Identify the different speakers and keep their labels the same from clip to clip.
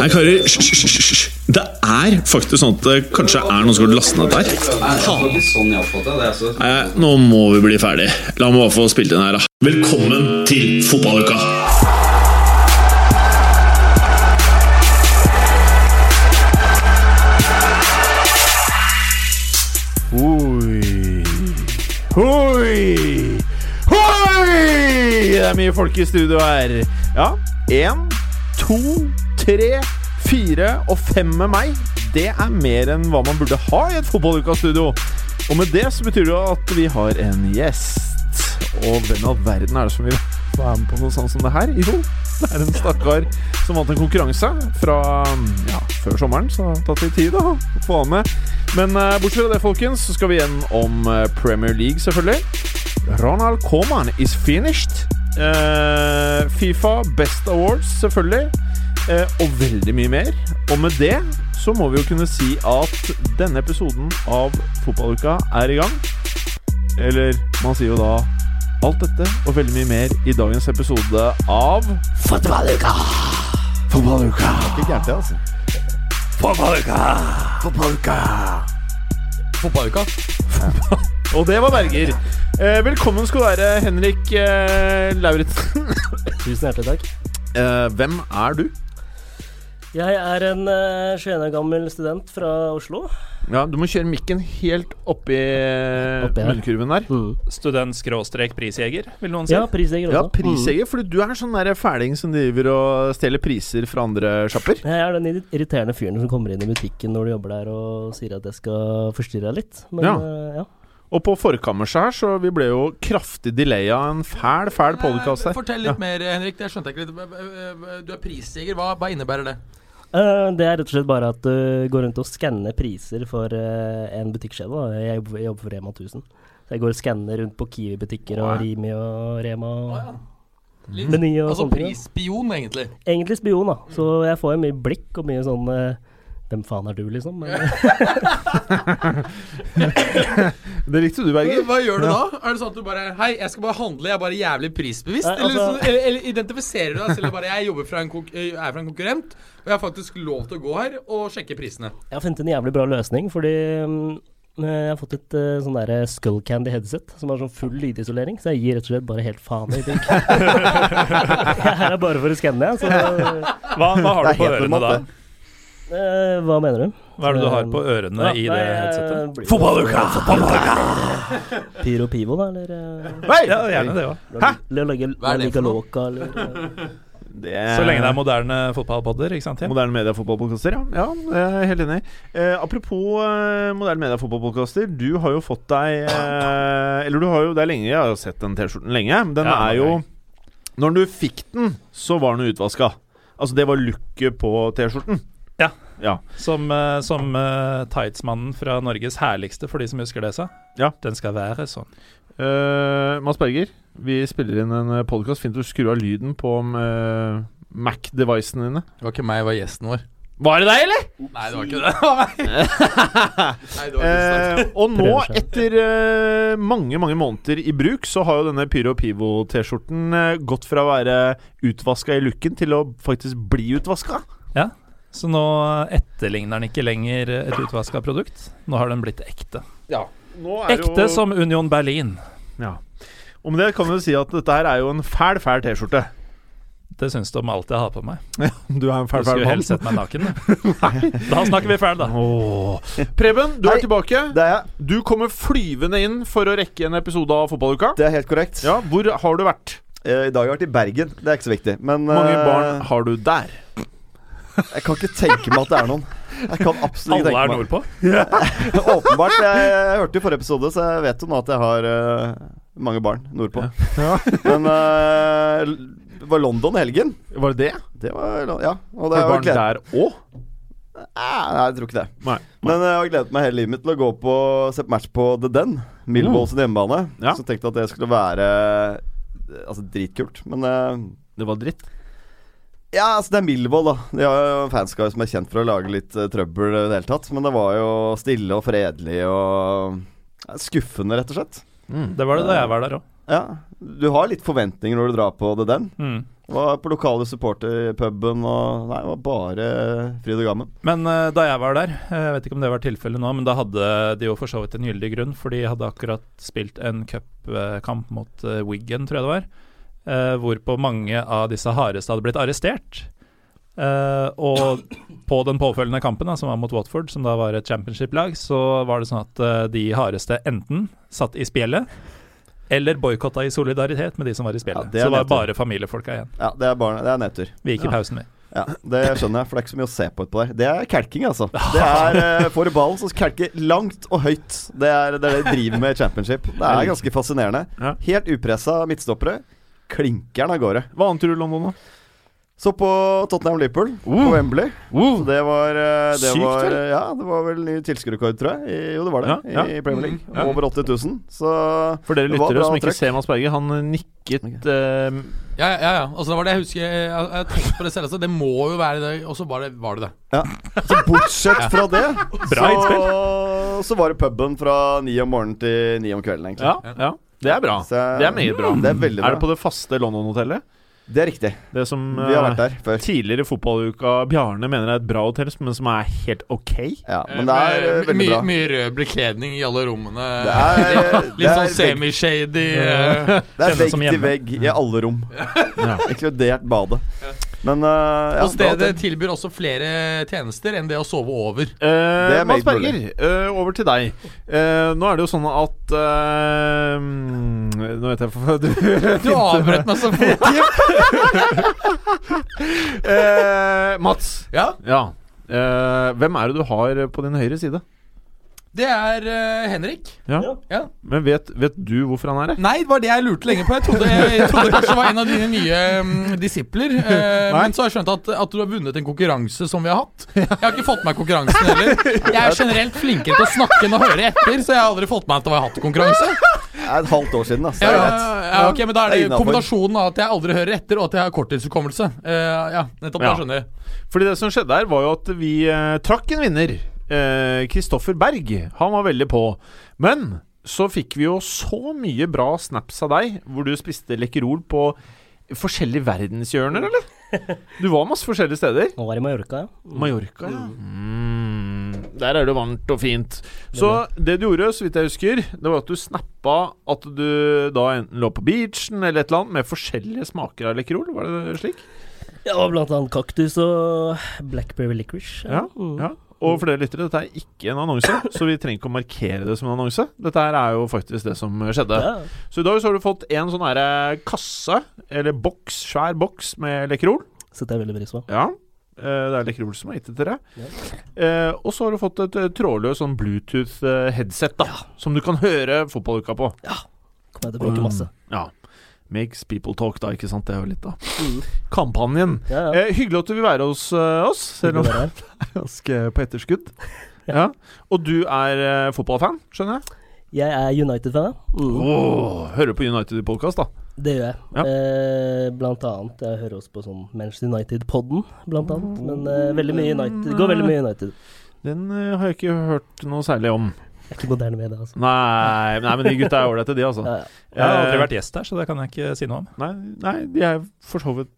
Speaker 1: Nei, karer, hysj. Det er faktisk sånn at det kanskje er noen som har lastet ned der. Nei, nå må vi bli ferdig. La meg bare få spilt inn her, da. Velkommen til fotballuka!
Speaker 2: Det er mye folk i studio her. Ja, én, to, tre, fire og fem med meg. Det er mer enn hva man burde ha i et fotballuka-studio. Og med det så betyr det jo at vi har en gjest. Og hvem all verden er det som vil være med på noe sånt som det her? Jo, det er en stakkar som vant en konkurranse fra ja, før sommeren, så det har tatt litt tid da, å få han med. Men eh, bortsett fra det, folkens, så skal vi igjen om Premier League, selvfølgelig. Ronald Koeman is finished. Eh, Fifa Best Awards, selvfølgelig. Eh, og veldig mye mer. Og med det så må vi jo kunne si at denne episoden av Fotballuka er i gang. Eller man sier jo da alt dette og veldig mye mer i dagens episode av Fotballuka! Fotballuka!
Speaker 3: Ikke gærent, det, altså.
Speaker 2: Fotballuka! Fotballuka!
Speaker 3: Fotballuka.
Speaker 2: Og det var Berger. Eh, velkommen skal du være, Henrik eh, Lauritzen.
Speaker 4: Tusen hjertelig takk.
Speaker 2: Eh, hvem er du?
Speaker 4: Jeg er en eh, 21 år gammel student fra Oslo.
Speaker 2: Ja, Du må kjøre mikken helt oppi
Speaker 4: Oppi her.
Speaker 2: munnkurven der.
Speaker 5: Student skråstrek prisjeger, vil noen si.
Speaker 4: Ja, prisjeger
Speaker 2: Ja,
Speaker 4: også.
Speaker 2: prisjeger, fordi du er sånn der fæling som driver og stjeler priser fra andre sjapper.
Speaker 4: Mm. Jeg er den irri- irriterende fyren som kommer inn i butikken når du jobber der og sier at jeg skal forstyrre deg litt. Men
Speaker 2: Ja.
Speaker 4: eh, ja.
Speaker 2: Og på forkammerset her, så vi ble jo kraftig delaya en fæl, fæl podcast her.
Speaker 3: Fortell litt mer, Henrik. Det skjønte jeg ikke litt. Du er prisjeger. Hva, hva innebærer det?
Speaker 4: Eh, det er rett og slett bare at du går rundt og skanner priser for eh, en butikkskjede. Jeg jobber, jeg jobber for Rema 1000. Så jeg går og skanner rundt på Kiwi-butikker og Rimi og Rema og
Speaker 3: ja. Litt-
Speaker 4: Meny og
Speaker 3: altså
Speaker 4: sånne ting. da.
Speaker 3: prisspion, egentlig.
Speaker 4: Egentlig spion, da. Så jeg får jo mye blikk og mye sånn eh, Hvem faen er du, liksom? Men,
Speaker 2: Det likte du, Berger.
Speaker 3: Hva gjør du da? Er det sånn at du bare Hei, jeg skal bare handle, jeg er bare jævlig prisbevisst?
Speaker 4: Nei,
Speaker 3: eller,
Speaker 4: altså-
Speaker 3: eller, eller, eller identifiserer du deg selv og bare Jeg jobber fra en, er fra en konkurrent, og jeg har faktisk lov til å gå her og sjekke prisene.
Speaker 4: Jeg har funnet en jævlig bra løsning, fordi mm, jeg har fått et uh, sånn derre Skull Candy headset som har sånn full lydisolering, så jeg gir rett og slett bare helt faen i ting. jeg er her bare for å skanne, jeg. Så
Speaker 5: Hva, hva har du på ørene da?
Speaker 4: Eh, hva mener du?
Speaker 5: Hva er det du har på ørene
Speaker 4: Ja,
Speaker 5: i
Speaker 4: nei,
Speaker 5: det
Speaker 4: eh,
Speaker 5: headsetet?
Speaker 4: det-
Speaker 2: Fotballuka!
Speaker 4: Pyro Pivo, da, eller
Speaker 2: Nei,
Speaker 5: Ja, gjerne det òg.
Speaker 2: Hæ?
Speaker 3: Hva er det for noe?
Speaker 4: Eh,
Speaker 2: Det
Speaker 5: Så lenge det er moderne fotballpodder, ikke sant? Ja?
Speaker 2: Moderne mediefotballpodkaster, ja. ja. Jeg er helt enig. Eh, apropos eh, moderne mediefotballpodkaster. Du har jo fått deg eh, Eller du har jo Det er lenge jeg har sett den T-skjorten lenge. Men den
Speaker 5: Ja,
Speaker 2: er jo. Når du fikk den, så var den utvaska. Altså, det var looket på T-skjorten.
Speaker 5: Ja.
Speaker 2: Ja.
Speaker 5: Som, eh, som uh, tightsmannen fra Norges herligste, for de som husker det, sa.
Speaker 2: Ja.
Speaker 5: Den skal være sånn.
Speaker 2: Uh, Mads Berger, vi spiller inn en podkast. Fint å skru av lyden på uh, Mac-devicene dine.
Speaker 3: Det var ikke meg, det var gjesten vår.
Speaker 2: Var det deg, eller?
Speaker 3: Nei, det var ikke det. Det var meg. Nei, det var
Speaker 2: Eh, og nå, etter eh, mange mange måneder i bruk, så har jo denne Pyro Pivo-T-skjorten eh, gått fra å være utvaska i looken til å faktisk bli utvaska.
Speaker 5: Så nå etterligner den ikke lenger et utvaska produkt. Nå har den blitt ekte.
Speaker 2: Nå
Speaker 5: Ekte som Union Berlin.
Speaker 2: Ja. Og med det kan vi si at dette her er jo en fæl, fæl T-skjorte.
Speaker 5: Det syns du om alt jeg har på meg.
Speaker 2: Du er en
Speaker 5: fæl,
Speaker 2: fæl, fæl
Speaker 5: skulle
Speaker 2: mann.
Speaker 5: helst sett meg naken. Nei, Da snakker vi fæl, da.
Speaker 2: Åh. Preben, du er tilbake.
Speaker 6: Det er jeg.
Speaker 2: Du kommer flyvende inn for å rekke en episode av Fotballuka.
Speaker 6: Det er helt korrekt.
Speaker 2: Ja, Hvor har du vært?
Speaker 6: Eh, I dag har jeg vært i Bergen. Det er ikke så viktig. Men
Speaker 2: mange
Speaker 6: eh,
Speaker 2: barn har du der?
Speaker 6: Jeg kan ikke tenke meg at det er noen. Jeg kan absolutt ikke
Speaker 5: Alle er nordpå.
Speaker 6: Åpenbart. Jeg, jeg hørte jo forrige episode, så jeg vet jo nå at jeg har uh, mange barn nordpå. Men eh, det var London i helgen.
Speaker 2: Var det det?
Speaker 6: Det var Ja. Og det
Speaker 2: du barn der òg?
Speaker 6: Nei, jeg tror ikke det.
Speaker 2: Nei.
Speaker 6: Men jeg har gledet meg hele livet mitt til å gå på se på match på The Den. Millwall sin hjemmebane.
Speaker 2: Ja.
Speaker 6: Så tenkte jeg at det skulle være eh, Altså dritkult. Men uh,
Speaker 2: Det var dritt.
Speaker 6: Ja, altså det er Millwall, da. De har jo fanskar som er kjent for å lage litt uh, trøbbel i det hele tatt. Men det var jo stille og fredelig og ja, skuffende, rett og slett.
Speaker 2: Mm.
Speaker 5: Det var det da jeg var der òg.
Speaker 6: Ja, Du har litt forventninger når du drar på The Den.
Speaker 5: Mm.
Speaker 6: Var på lokale supporterpuben og Nei, det var bare fryd og gammen.
Speaker 5: Men uh, da jeg var der, eh, jeg vet ikke om det var tilfellet nå, men da hadde de jo for så vidt en gyldig grunn, for de hadde akkurat spilt en cupkamp mot uh, Wiggen, tror jeg det var, eh, hvorpå mange av disse hardeste hadde blitt arrestert. Eh, og på den påfølgende kampen, da, som var mot Watford, som da var et championship-lag, så var det sånn at eh, de hardeste enten satt i spjeldet, eller boikotta i solidaritet med de som var i
Speaker 6: Ja,
Speaker 5: spjeldet.
Speaker 6: det er
Speaker 5: så det var bare familiefolka igjen.
Speaker 6: Ja, det er, bare, det er nedtur.
Speaker 5: Vi gikk i pausen, vi.
Speaker 6: Ja, Det skjønner jeg, for det er ikke så mye å se på utpå der. Det er kelking, altså. Det er uh, Får du ballen, så kelke langt og høyt. Det er det de driver med i championship. Det er ganske fascinerende. Helt upressa midtstoppere. Klinker den av gårde.
Speaker 2: Hva annet tror du London, da?
Speaker 6: Så på Tottenham-Liverpool, på
Speaker 2: Uh.
Speaker 6: Wembley. Så det var eh, Det
Speaker 2: Sykt,
Speaker 6: var,
Speaker 2: vel?
Speaker 6: Ja, det var vel ny tilskuerrekord, tror jeg. I, jo, det var det.
Speaker 2: Ja, ja.
Speaker 6: I Premier League.
Speaker 2: Ja.
Speaker 6: Over 80 000. Så
Speaker 2: For dere lyttere som ikke
Speaker 6: trøkk.
Speaker 2: ser Mads Berge, han nikket eh,
Speaker 3: Ja, ja, ja. Altså, det var det jeg husker. Jeg jeg på det selv. Altså. Det må jo være det, og så var det var det. det. Ja.
Speaker 6: Så bortsett fra det,
Speaker 5: Bra
Speaker 6: så, så var det puben fra ni om morgenen til ni om kvelden, egentlig.
Speaker 2: Ja, ja. Det er bra.
Speaker 6: Så
Speaker 2: Det er meget bra.
Speaker 6: Det er bra.
Speaker 2: Er det på det faste London-hotellet?
Speaker 6: Det er riktig.
Speaker 2: Det som
Speaker 6: Vi har
Speaker 2: eh,
Speaker 6: vært der før.
Speaker 2: tidligere i fotballuka Bjarne mener er et bra hotell, men som er helt ok.
Speaker 6: Ja, men det er eh, veldig
Speaker 3: mye,
Speaker 6: bra.
Speaker 3: mye rød bekledning i alle rommene.
Speaker 6: Det er,
Speaker 3: Litt
Speaker 6: det
Speaker 3: sånn
Speaker 6: er
Speaker 3: semi-shady. eh,
Speaker 6: det er
Speaker 5: Kjennes
Speaker 6: vegg til vegg i alle rom.
Speaker 2: Ja.
Speaker 6: Inkludert badet. Men uh, ja,
Speaker 3: og stedet tilbyr også flere tjenester enn det å sove over.
Speaker 2: Eh,
Speaker 6: er
Speaker 2: Mads Berger, uh, over til deg. Uh, nå er det jo sånn at eh, Nå vet jeg for du,
Speaker 3: Du avbrøt meg så fort.
Speaker 2: eh, Mats.
Speaker 3: Ja,
Speaker 2: Ja. Eh, hvem er det du har på din høyre side?
Speaker 3: Det er uh, Henrik.
Speaker 2: Ja.
Speaker 3: Ja.
Speaker 2: Men vet, vet du hvorfor han er her?
Speaker 3: Nei, det var det jeg lurte lenge på. Jeg trodde, jeg trodde kanskje det var en av dine nye um, disipler. Uh, men så har jeg skjønt at, at du har vunnet en konkurranse som vi har hatt. Jeg har ikke fått med meg konkurransen heller. Jeg er generelt flinkere til å snakke enn å høre etter, så jeg har aldri fått med meg at jeg har hatt konkurranse.
Speaker 6: Det er et halvt år siden, da. Så
Speaker 3: Ja,
Speaker 6: det er
Speaker 3: ja, ok, men Da er
Speaker 6: Det
Speaker 3: det kombinasjonen av at jeg aldri hører etter, og at jeg har korttidshukommelse. Uh, ja, nettopp.
Speaker 2: Ja.
Speaker 3: Da skjønner jeg.
Speaker 2: Fordi det som skjedde her, var jo at vi uh, trakk en vinner. Kristoffer Berg. Han var veldig på. Men så fikk vi jo så mye bra snaps av deg, hvor du spiste Lekkerol på forskjellige verdenshjørner, eller? Du var masse forskjellige steder.
Speaker 4: Nå var i Mallorca, ja.
Speaker 2: Mallorca, ja. Mm, der er det varmt og fint. Så det du gjorde, så vidt jeg husker, det var at du snappa at du da enten lå på beachen eller et eller annet med forskjellige smaker av Lekkerol. Var det slik?
Speaker 4: Ja, blant annet kaktus og blackberry licorice.
Speaker 2: Ja,
Speaker 4: ja.
Speaker 2: ja. Og for dere lyttere, dette er ikke en annonse, så vi trenger ikke å markere det som en annonse. Dette her er jo faktisk det som skjedde.
Speaker 4: Ja.
Speaker 2: Så i dag så har du fått en sånn herre kasse, eller boks, svær boks med Lekkerol.
Speaker 4: Setter jeg veldig pris på.
Speaker 2: Ja. eh, Det er Lekkerol som har gitt det til deg.
Speaker 4: Ja.
Speaker 2: Eh, og så har du fått et eh, trådløst sånn Bluetooth-headset, da. Som du kan høre fotballuka på. Ja.
Speaker 4: Kommer jeg til å bruke masse.
Speaker 2: Ja. Makes people talk, da, ikke sant. Det er jo litt av kampanjen.
Speaker 4: Ja, ja.
Speaker 2: Eh, hyggelig at du vil være hos uh, oss, selv om
Speaker 4: Det er
Speaker 2: ganske på etterskudd. Ja. Og du er uh, fotballfan, skjønner jeg?
Speaker 4: Jeg er United-fan, ja. Mm.
Speaker 2: Oh, hører på United Podcast, da.
Speaker 4: Det gjør jeg.
Speaker 2: Ja.
Speaker 4: Eh, blant annet. Jeg hører også på sånn Manchester United-podden, blant annet. Men eh, veldig mye United. Går veldig mye United.
Speaker 2: Den eh, har jeg ikke hørt noe særlig om.
Speaker 4: Jeg er ikke moderne med det, altså.
Speaker 2: Nei, nei men de gutta er ålreite, de, altså.
Speaker 4: Ja, ja.
Speaker 5: Jeg har aldri
Speaker 2: Eh,
Speaker 5: vært gjest her, så det kan jeg ikke si noe om.
Speaker 2: Nei, nei de er for så vidt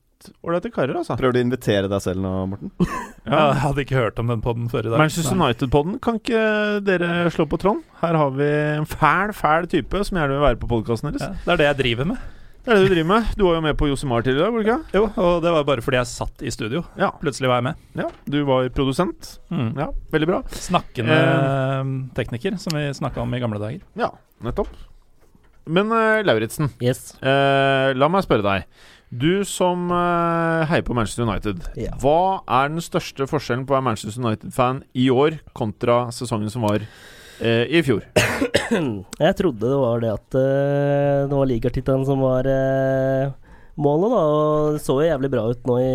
Speaker 2: ålreite karer, altså.
Speaker 6: Prøver du å invitere deg selv nå, Morten?
Speaker 5: Jeg hadde ikke hørt om den podden før i dag.
Speaker 2: Manchester
Speaker 5: Nei.
Speaker 2: United-podden, kan ikke dere slå på Trond? Her har vi en fæl, fæl type som gjerne vil være på podkasten deres.
Speaker 5: Ja, det er det jeg driver med.
Speaker 2: Det er det du driver med. Du var jo med på Josemar tidligere, var du ikke?
Speaker 5: Jo, og det var bare fordi jeg satt i studio.
Speaker 2: Ja.
Speaker 5: Plutselig var jeg med.
Speaker 2: ja. Du var produsent.
Speaker 5: Mm.
Speaker 2: Ja, veldig bra.
Speaker 5: Snakkende
Speaker 2: Eh.
Speaker 5: tekniker, som vi snakka om i gamle dager.
Speaker 2: Ja, nettopp. Men uh, Lauritzen,
Speaker 4: Yes.
Speaker 2: uh, la meg spørre deg. Du som uh, heier på Manchester United.
Speaker 4: Ja.
Speaker 2: Hva er den største forskjellen på å være Manchester United-fan i år kontra sesongen som var eh, i fjor?
Speaker 4: Jeg trodde det var det at eh, det var ligatittelen som var eh, målet, da. Og det så jo jævlig bra ut nå i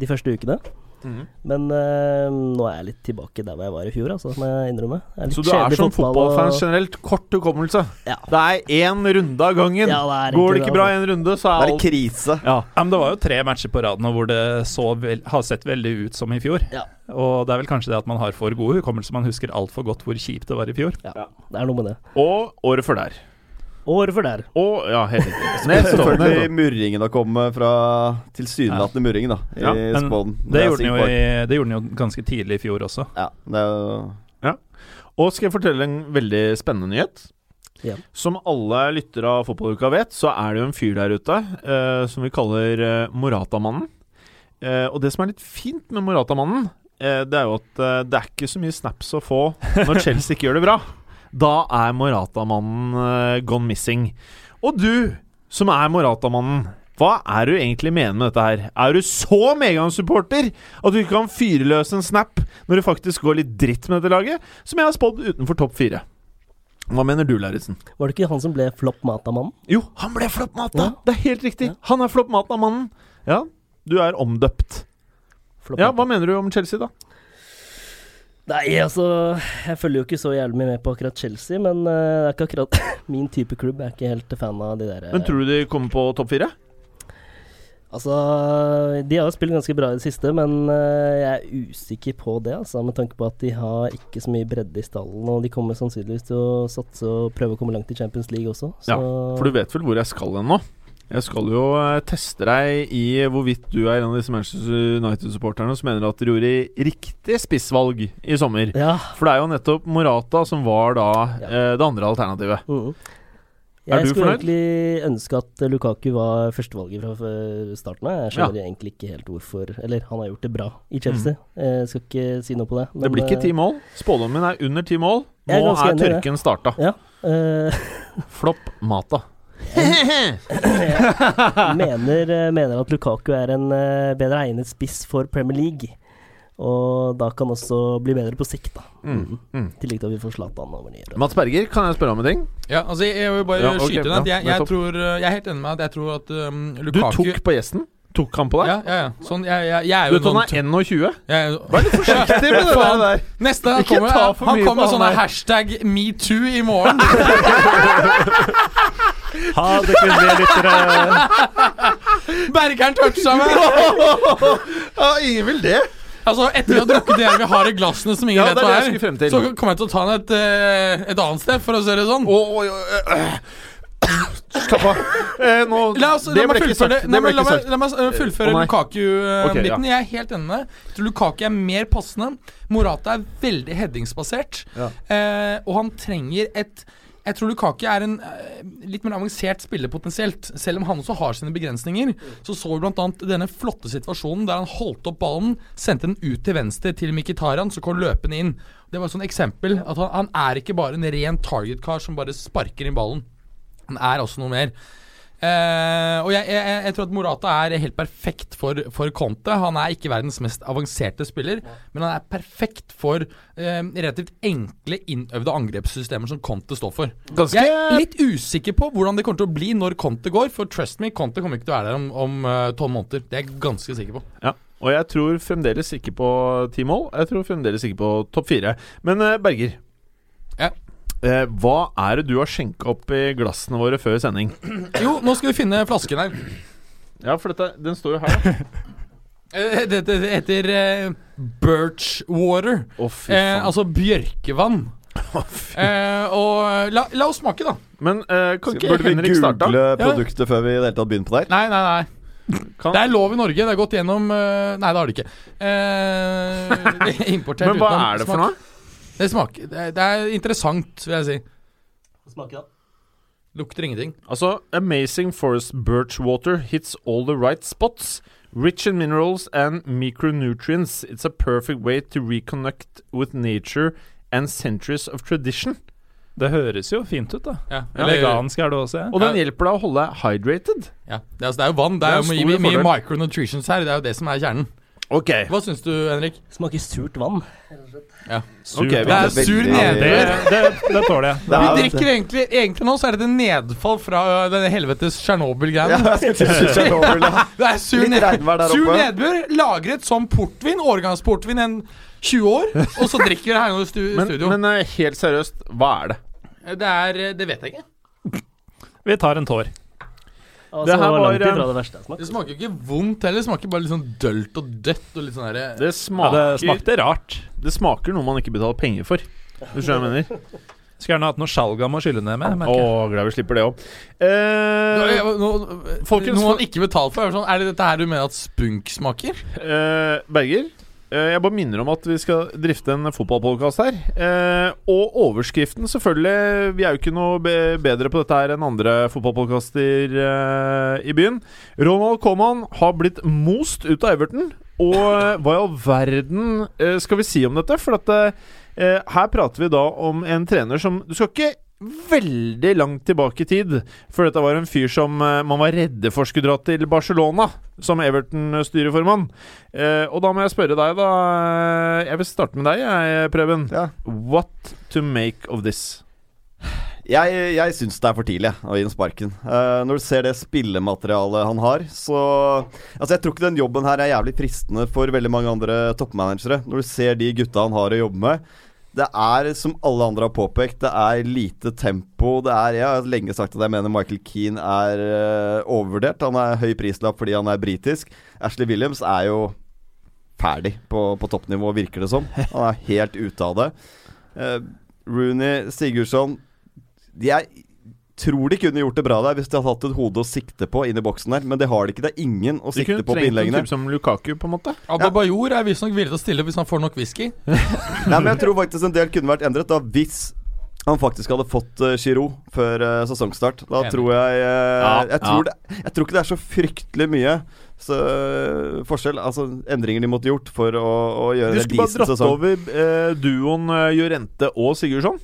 Speaker 4: de første ukene.
Speaker 2: Mhm.
Speaker 4: Men uh, nå er jeg litt tilbake der hvor jeg var i fjor, altså, må jeg innrømme. Jeg er litt
Speaker 2: Så du er som
Speaker 4: fotball,
Speaker 2: fotballfan
Speaker 4: og-
Speaker 2: generelt kort hukommelse.
Speaker 4: Ja.
Speaker 2: Det er én runde av gangen.
Speaker 4: Ja, det er
Speaker 2: Går det ikke bra i
Speaker 4: altså.
Speaker 2: en runde, så
Speaker 6: Det
Speaker 2: er
Speaker 6: er
Speaker 2: alt
Speaker 6: krise.
Speaker 2: ja.
Speaker 5: Ja, men Det var jo tre matcher på rad nå hvor det så vel, har sett veldig ut som i fjor.
Speaker 4: Ja.
Speaker 5: Og det er vel kanskje det at man har for god hukommelse. Man husker altfor godt hvor kjipt det var i fjor.
Speaker 4: Ja, det er noe med det.
Speaker 2: Og året før der.
Speaker 4: Året for der.
Speaker 2: Og ja, helt riktig.
Speaker 6: Selvfølgelig murringen å komme fra tilsynelatende murringen, da, i
Speaker 2: Ja,
Speaker 6: Spåden.
Speaker 5: Det
Speaker 6: er
Speaker 5: gjorde, jo i, det gjorde den jo ganske tidlig i fjor også.
Speaker 6: Ja, det er jo
Speaker 2: Og skal jeg fortelle en veldig spennende nyhet?
Speaker 4: Ja.
Speaker 2: Som alle lyttere av Fotballuka vet, så er det jo en fyr der ute eh, som vi kaller eh, Morata-mannen. Eh, og det som er litt fint med Morata-mannen, eh, det er jo at eh, det er ikke så mye snaps å få når Chelsea ikke gjør det bra. Da er Morata-mannen eh, gone missing. Og du, som er Morata-mannen, hva er du egentlig mener med dette her? Er du så Megan-supporter at du ikke kan fyre løs en snap når det faktisk går litt dritt med dette laget, som jeg har spådd utenfor topp fire? Hva mener du, Lauritzen?
Speaker 4: Var det ikke han som ble flopp Mata-mannen?
Speaker 2: Jo, han ble floppmata!
Speaker 4: Ja.
Speaker 2: Det er helt riktig.
Speaker 4: Ja.
Speaker 2: Han er floppmata-mannen. Ja, du er omdøpt. Ja, hva mener du om Chelsea, da?
Speaker 4: Nei, altså Jeg følger jo ikke så jævlig mye med på akkurat Chelsea, men eh, det er ikke akkurat min type klubb. Jeg er ikke helt fan av de der eh,
Speaker 2: Men tror du de kommer på topp fire?
Speaker 4: Altså, de har jo spilt ganske bra i det siste, men eh, jeg er usikker på det, altså, med tanke på at de har ikke så mye bredde i stallen, og de kommer sannsynligvis til å satse og prøve å komme langt i Champions League også. Så
Speaker 2: Ja, For du vet vel hvor jeg skal hen nå? Jeg skal jo eh, teste deg i hvorvidt du er en av disse Manchester United-supporterne som mener at dere gjorde riktig spissvalg i sommer.
Speaker 4: Ja.
Speaker 2: For det er jo nettopp Morata som var da
Speaker 4: Ja.
Speaker 2: eh, det andre alternativet.
Speaker 4: mhm.
Speaker 2: Er
Speaker 4: Jeg skulle
Speaker 2: fornøyd?
Speaker 4: egentlig ønske at Lukaku var førstevalget fra starten av. Jeg skjønner egentlig ikke helt hvorfor Eller, han har gjort det bra i Chelsea. Jeg skal ikke si noe på det.
Speaker 2: Mm. Det blir ikke ti mål. Spådommen min er under ti mål. Nå er
Speaker 4: er
Speaker 2: tørken starta.
Speaker 4: Ja. Uh,
Speaker 2: Flopp Mata.
Speaker 4: mener, eh, mener at Lukaku er en eh, bedre egnet spiss for Premier League. Og da kan også bli bedre på sikt, da.
Speaker 2: Mm. Mm.
Speaker 4: I tillegg til at vi får Zlatan over nye.
Speaker 2: Mats Berger, kan jeg spørre om en ting?
Speaker 3: Ja, altså jeg, vil bare
Speaker 2: Ja, okay,
Speaker 3: skyte inn at
Speaker 2: ja,
Speaker 3: jeg, jeg, tror, uh, jeg er helt enig med at jeg tror at um,
Speaker 2: Du tok på gjesten. Tok han på deg?
Speaker 3: Ja, ja, ja. Sånn, jeg, jeg, jeg er
Speaker 2: Du
Speaker 3: jo
Speaker 2: vet han er 21?
Speaker 3: jeg,
Speaker 2: Vær litt forsiktig med det
Speaker 3: Faen.
Speaker 2: der.
Speaker 3: Neste han
Speaker 2: Ikke
Speaker 3: kommer,
Speaker 2: ta for
Speaker 3: han
Speaker 2: mye
Speaker 3: kommer med sånne
Speaker 2: der.
Speaker 3: hashtag metoo i morgen.
Speaker 5: Ha det, kvinnelige lyttere.
Speaker 3: Bergeren toucha meg!
Speaker 2: Ja, ingen vil det.
Speaker 3: Altså, etter vi har drukket det vi har i glassene som ingen
Speaker 2: Ja, det
Speaker 3: vet
Speaker 2: er
Speaker 3: hva
Speaker 2: det jeg
Speaker 3: er,
Speaker 2: skulle frem til.
Speaker 3: så kommer jeg til å ta den et, eh, et annet sted, for å si det sånn.
Speaker 2: Å, å, oi, øh. Slapp av. Eh, nå,
Speaker 3: La, oss,
Speaker 2: det
Speaker 3: la meg fullføre. Nei, la, meg, la meg eh, fullføre
Speaker 2: Å.
Speaker 3: Lukaku-biten.
Speaker 2: Okay, ja.
Speaker 3: Jeg er helt enig med deg. Tror Lukaku er mer passende. Morata er veldig headingsbasert.
Speaker 2: Ja.
Speaker 3: Eh, og han trenger et Jeg tror Lukaku er en uh, litt mer avansert spiller potensielt. Selv om han også har sine begrensninger. Så så vi bl.a. denne flotte situasjonen der han holdt opp ballen, sendte den ut til venstre til Mkhitaryan, så kom løpende inn. Det var et sånt eksempel. At han, han er ikke bare en ren target-kar som bare sparker inn ballen. Han er også noe mer. Eh, og jeg, jeg, jeg tror at Morata er helt perfekt for, for Conte. Han er ikke verdens mest avanserte spiller, men han er perfekt for eh, relativt enkle, innøvde angrepssystemer som Conte står for.
Speaker 2: Ganske
Speaker 3: Jeg er litt usikker på hvordan det kommer til å bli når Conte går, for trust me, Conte kommer ikke til å være der om, om eh, tolv måneder. Det er jeg ganske sikker på.
Speaker 2: Ja, og jeg tror fremdeles ikke på ti mål. Jeg tror fremdeles ikke på topp fire. Men eh, Berger. Eh, hva er det du har skjenka opp i glassene våre før sending?
Speaker 3: Jo, nå skal vi finne flasken her.
Speaker 2: Ja, for dette, den står jo her.
Speaker 3: Eh, Det, det, det heter eh, Birch Water.
Speaker 2: Å, fy
Speaker 3: Eh,
Speaker 2: faen.
Speaker 3: altså bjørkevann. Eh, og la, la oss smake, da.
Speaker 2: Men eh, kan ikke
Speaker 6: Burde vi
Speaker 2: Henrik starte?
Speaker 6: google produktet før vi i det hele tatt begynner på det her?
Speaker 3: Nei, nei, nei.
Speaker 2: Kan-
Speaker 3: Det er lov i Norge. Det har gått gjennom eh, Nei, det har det ikke. Eh, importert
Speaker 2: Men hva
Speaker 3: utenom
Speaker 2: er det for
Speaker 3: smak.
Speaker 2: noe?
Speaker 3: Det smaker det, er- det er interessant, vil jeg si.
Speaker 4: Hva smaker det?
Speaker 3: Lukter ingenting.
Speaker 2: Altså, Amazing Forest Birch Water hits all the right spots. Rich in minerals and micronutrients. It's a perfect way to reconnect with nature and centuries of tradition.
Speaker 5: Det høres jo fint ut, da.
Speaker 3: Ja,
Speaker 5: Vegansk er det også, ja.
Speaker 2: Og den hjelper deg å holde hydrated.
Speaker 3: ja. Det, er, altså, det er jo vann. Det
Speaker 2: Det er
Speaker 3: er jo mye,
Speaker 2: micronutrients
Speaker 3: mye micronutritions her. Det er jo det som er kjernen.
Speaker 2: Ok.
Speaker 3: Hva syns du, Henrik?
Speaker 4: Smaker surt vann.
Speaker 2: Ok,
Speaker 3: Det er sur
Speaker 6: veldig-
Speaker 5: Det,
Speaker 3: nedbør.
Speaker 5: det, det tåler jeg.
Speaker 6: Det
Speaker 3: Vi
Speaker 6: er-
Speaker 3: drikker egentlig Egentlig nå så er det et nedfall fra øh, denne helvetes
Speaker 6: Ja,
Speaker 3: Tsjernobyl-greia.
Speaker 6: Ja.
Speaker 3: Det er sur,
Speaker 6: Litt
Speaker 3: ned, sur nedbør, lagret som portvin, årgangsportvin en 20 år, og så drikker vi det her i stu
Speaker 2: Men,
Speaker 3: studio.
Speaker 2: men eh, helt seriøst, hva er det?
Speaker 3: det er eh, Det vet jeg ikke.
Speaker 5: Vi tar en tår.
Speaker 4: Altså,
Speaker 2: Det her var,
Speaker 4: langt ifra
Speaker 2: eh,
Speaker 4: det verste jeg smakte.
Speaker 3: Det smaker ikke vondt heller. Det smaker bare litt sånn dølt og dødt og litt sånn herre
Speaker 2: Det
Speaker 5: Ja,
Speaker 2: smaker,
Speaker 5: det smakte rart.
Speaker 2: det smaker noe man ikke betaler penger for. Du skjønner hva jeg mener?
Speaker 5: Skulle gjerne hatt noe Sjalgam å skylle ned med.
Speaker 7: Å, glad vi slipper det òg. Eh, Folkens,
Speaker 3: Noe man ikke betaler for. Er, det sånn, er det dette her du mener at spunk smaker?
Speaker 7: eh, Berger, eh, jeg bare minner om at vi skal drifte en fotballpodkast her. Eh, og overskriften, selvfølgelig Vi er jo ikke noe bedre på dette her enn andre fotballpodkaster eh, i byen. Ronald Coman har blitt most ut av Everton. Og eh, hva i all verden eh, skal vi si om dette? For at eh, her prater vi da om en trener som Du skal ikke veldig langt tilbake i tid For dette var en fyr som eh, man var redde for skulle dra til Barcelona som Everton-styreformann. Eh, og da må jeg spørre deg, da. eh, Jeg vil starte med deg, jeg, Preben.
Speaker 6: Ja.
Speaker 7: What to make of this?
Speaker 6: Jeg, jeg syns det er for tidlig å gi ham sparken. Eh, når du ser det spillematerialet han har, så Altså, jeg tror ikke den jobben her er jævlig fristende for veldig mange andre toppmanagere. Når du ser de gutta han har å jobbe med. Det er, som alle andre har påpekt, det er lite tempo. Det er, Jeg har lenge sagt at jeg mener Michael Keane er eh, overvurdert. Han er høy prislapp fordi han er britisk. Ashley Williams er jo ferdig på, på toppnivå, virker det som. Han er helt ute av det. Uh, Rooney, Sigurdsson de er, tror de kunne gjort det bra der hvis de hadde hatt et hode å sikte på inn i boksen der, men det har de ikke. Det er ingen å sikte
Speaker 7: på
Speaker 6: på på
Speaker 7: trengt en
Speaker 6: innleggene.
Speaker 7: type som Lukaku, på en måte.
Speaker 3: Adebayor er visstnok villig til å stille hvis han får nok whisky.
Speaker 6: Nei, men jeg tror faktisk en del kunne vært endret da hvis han faktisk hadde fått uh, Giroud før eh, sesongstart. Da
Speaker 3: Enig.
Speaker 6: tror jeg eh,
Speaker 7: Ja,
Speaker 6: jeg, tror det, jeg tror ikke det er så fryktelig mye så, forskjell, altså endringer de måtte gjort for å, å gjøre
Speaker 7: det
Speaker 6: Du
Speaker 7: skulle bare dratt over eh, duoen Jorente og Sigurdsson.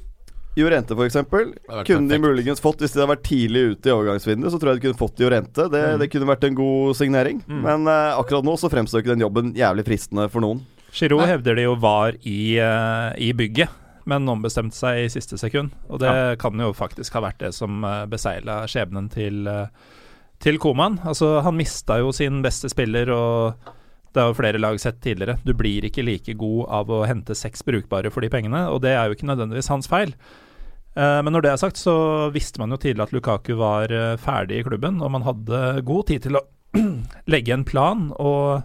Speaker 6: Jorente, for eksempel,
Speaker 3: hadde
Speaker 6: kunne de muligens fått Hvis de hadde vært tidlig ute i overgangsvinduet, så tror jeg de kunne fått Jorente. Det,
Speaker 7: Mm.
Speaker 6: det kunne vært en god signering.
Speaker 7: Mm.
Speaker 6: Men uh, akkurat nå så fremstår ikke den jobben jævlig fristende for noen.
Speaker 5: Giroud hevder de jo var i, uh, i bygget, men ombestemte seg i siste sekund. Og det kan jo faktisk ha vært det som uh, beseila skjebnen til, uh, til Koman. Altså, han mista jo sin beste spiller, og det har jo flere lag sett tidligere. Du blir ikke like god av å hente seks brukbare for de pengene, og det er jo ikke nødvendigvis hans feil. Eh, Men når det er sagt, så visste man jo tidlig at Lukaku var eh, ferdig i klubben, og man hadde god tid til å legge en plan, og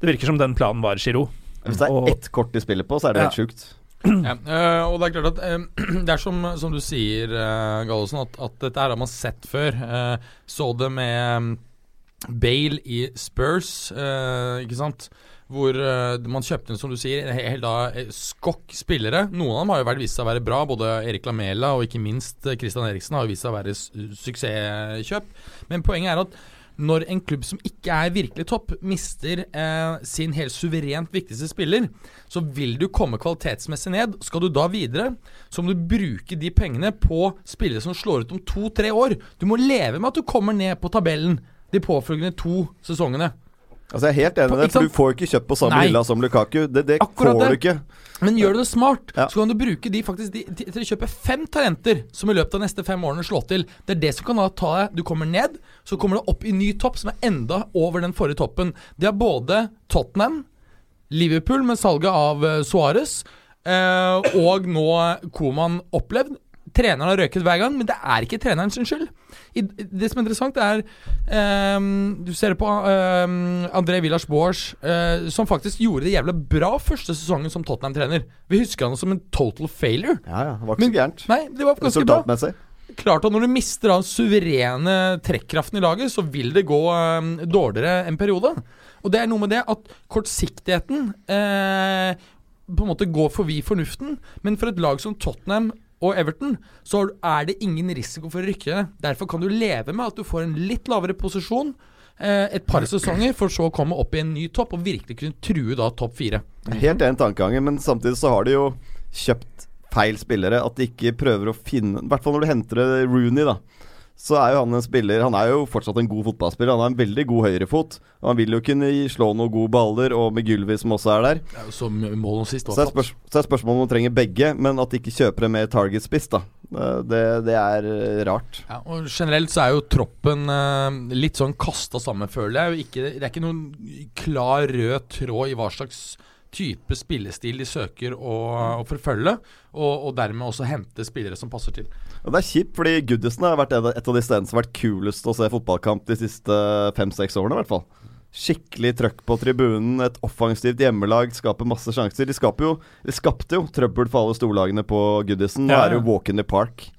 Speaker 5: det virker som den planen var Giroud.
Speaker 6: Hvis det er ett kort de spiller på, så er det helt sjukt.
Speaker 3: Ja, eh, og det er klart at Det er som, som du sier, uh, Gallosen, at, at dette her har man sett før. Så det med mm, Bale i Spurs, eh, ikke sant? Hvor uh, man kjøpte inn, som du sier, en hel hel da eh, skokk spillere. Noen av dem har jo vært vist seg å være bra. Både Erik Lamela og ikke minst eh, Christian Eriksen har jo vist seg å være suksesskjøp. Men poenget er at når en klubb som ikke er virkelig topp, mister eh, sin helt suverent viktigste spiller, så vil du komme kvalitetsmessig ned. Skal du da videre, så må du bruke de pengene på spillere som slår ut om to-tre år. Du må leve med at du kommer ned på tabellen de påfølgende to sesongene.
Speaker 6: Altså Jeg er helt enig med det, for du får ikke kjøpt på samme
Speaker 3: Nei.
Speaker 6: hylla som Lukaku. Det, det får
Speaker 3: det.
Speaker 6: du ikke.
Speaker 3: Men gjør du det smart,
Speaker 6: Ja.
Speaker 3: så kan du bruke de faktisk de, til å kjøpe fem talenter som i løpet av neste fem årene slår til. Det er det som kan da ta deg Du kommer ned, så kommer du opp i ny topp som er enda over den forrige toppen. Det har både Tottenham, Liverpool med salget av uh, Suárez eh, og nå Koman opplevd. Treneren har røket hver gang, men det er ikke treneren sin skyld. I, det som er interessant, er um, Du ser det på um, André Villas Boers, uh, som faktisk gjorde det jævlig bra første sesongen som Tottenham-trener. Vi husker han som en total failure.
Speaker 6: Ja, ja, det var ikke så gærent.
Speaker 3: Nei, det var ganske bra. Klart at når du mister den suverene trekkraften i laget, så vil det gå um, dårligere en periode. Og det er noe med det at kortsiktigheten eh, på en måte går forbi fornuften. Men for et lag som Tottenham og Everton, så er det ingen risiko for å rykke. Derfor kan du leve med at du får en litt lavere posisjon eh, et par sesonger, for så å komme opp i en ny topp og virkelig kunne true da topp fire.
Speaker 6: Helt enig tankegangen, men samtidig så har de jo kjøpt feil spillere. At de ikke prøver å finne I hvert fall når du henter Rooney, da. Så er jo han en spiller Han er jo fortsatt en god fotballspiller. Han har en veldig god høyrefot. Han vil jo kunne slå noen gode baller, og med Gylvi som også er der.
Speaker 3: Så mål nå sist
Speaker 6: Så er, spørs så er spørsmålet om de trenger begge, men at de ikke kjøper en mer target-spiss, da. Det, det er eh, rart.
Speaker 3: Ja, og Generelt så er jo troppen eh, litt sånn kasta sammen, føler jeg. Ikke, det er ikke noen klar rød tråd i hva slags type spillestil de søker å, å forfølge, og, og dermed også hente spillere som passer til.
Speaker 6: Og det er kjipt, fordi Goodison har vært et av- de stedene som har vært kulest å se fotballkamp de siste fem-seks årene, i hvert fall. Skikkelig trøkk på tribunen, et offensivt hjemmelag, skaper masse sjanser. De, skaper jo, de skapte jo trøbbel for alle storlagene på Goodison. Nå
Speaker 5: Ja,
Speaker 6: er det jo walk in the park.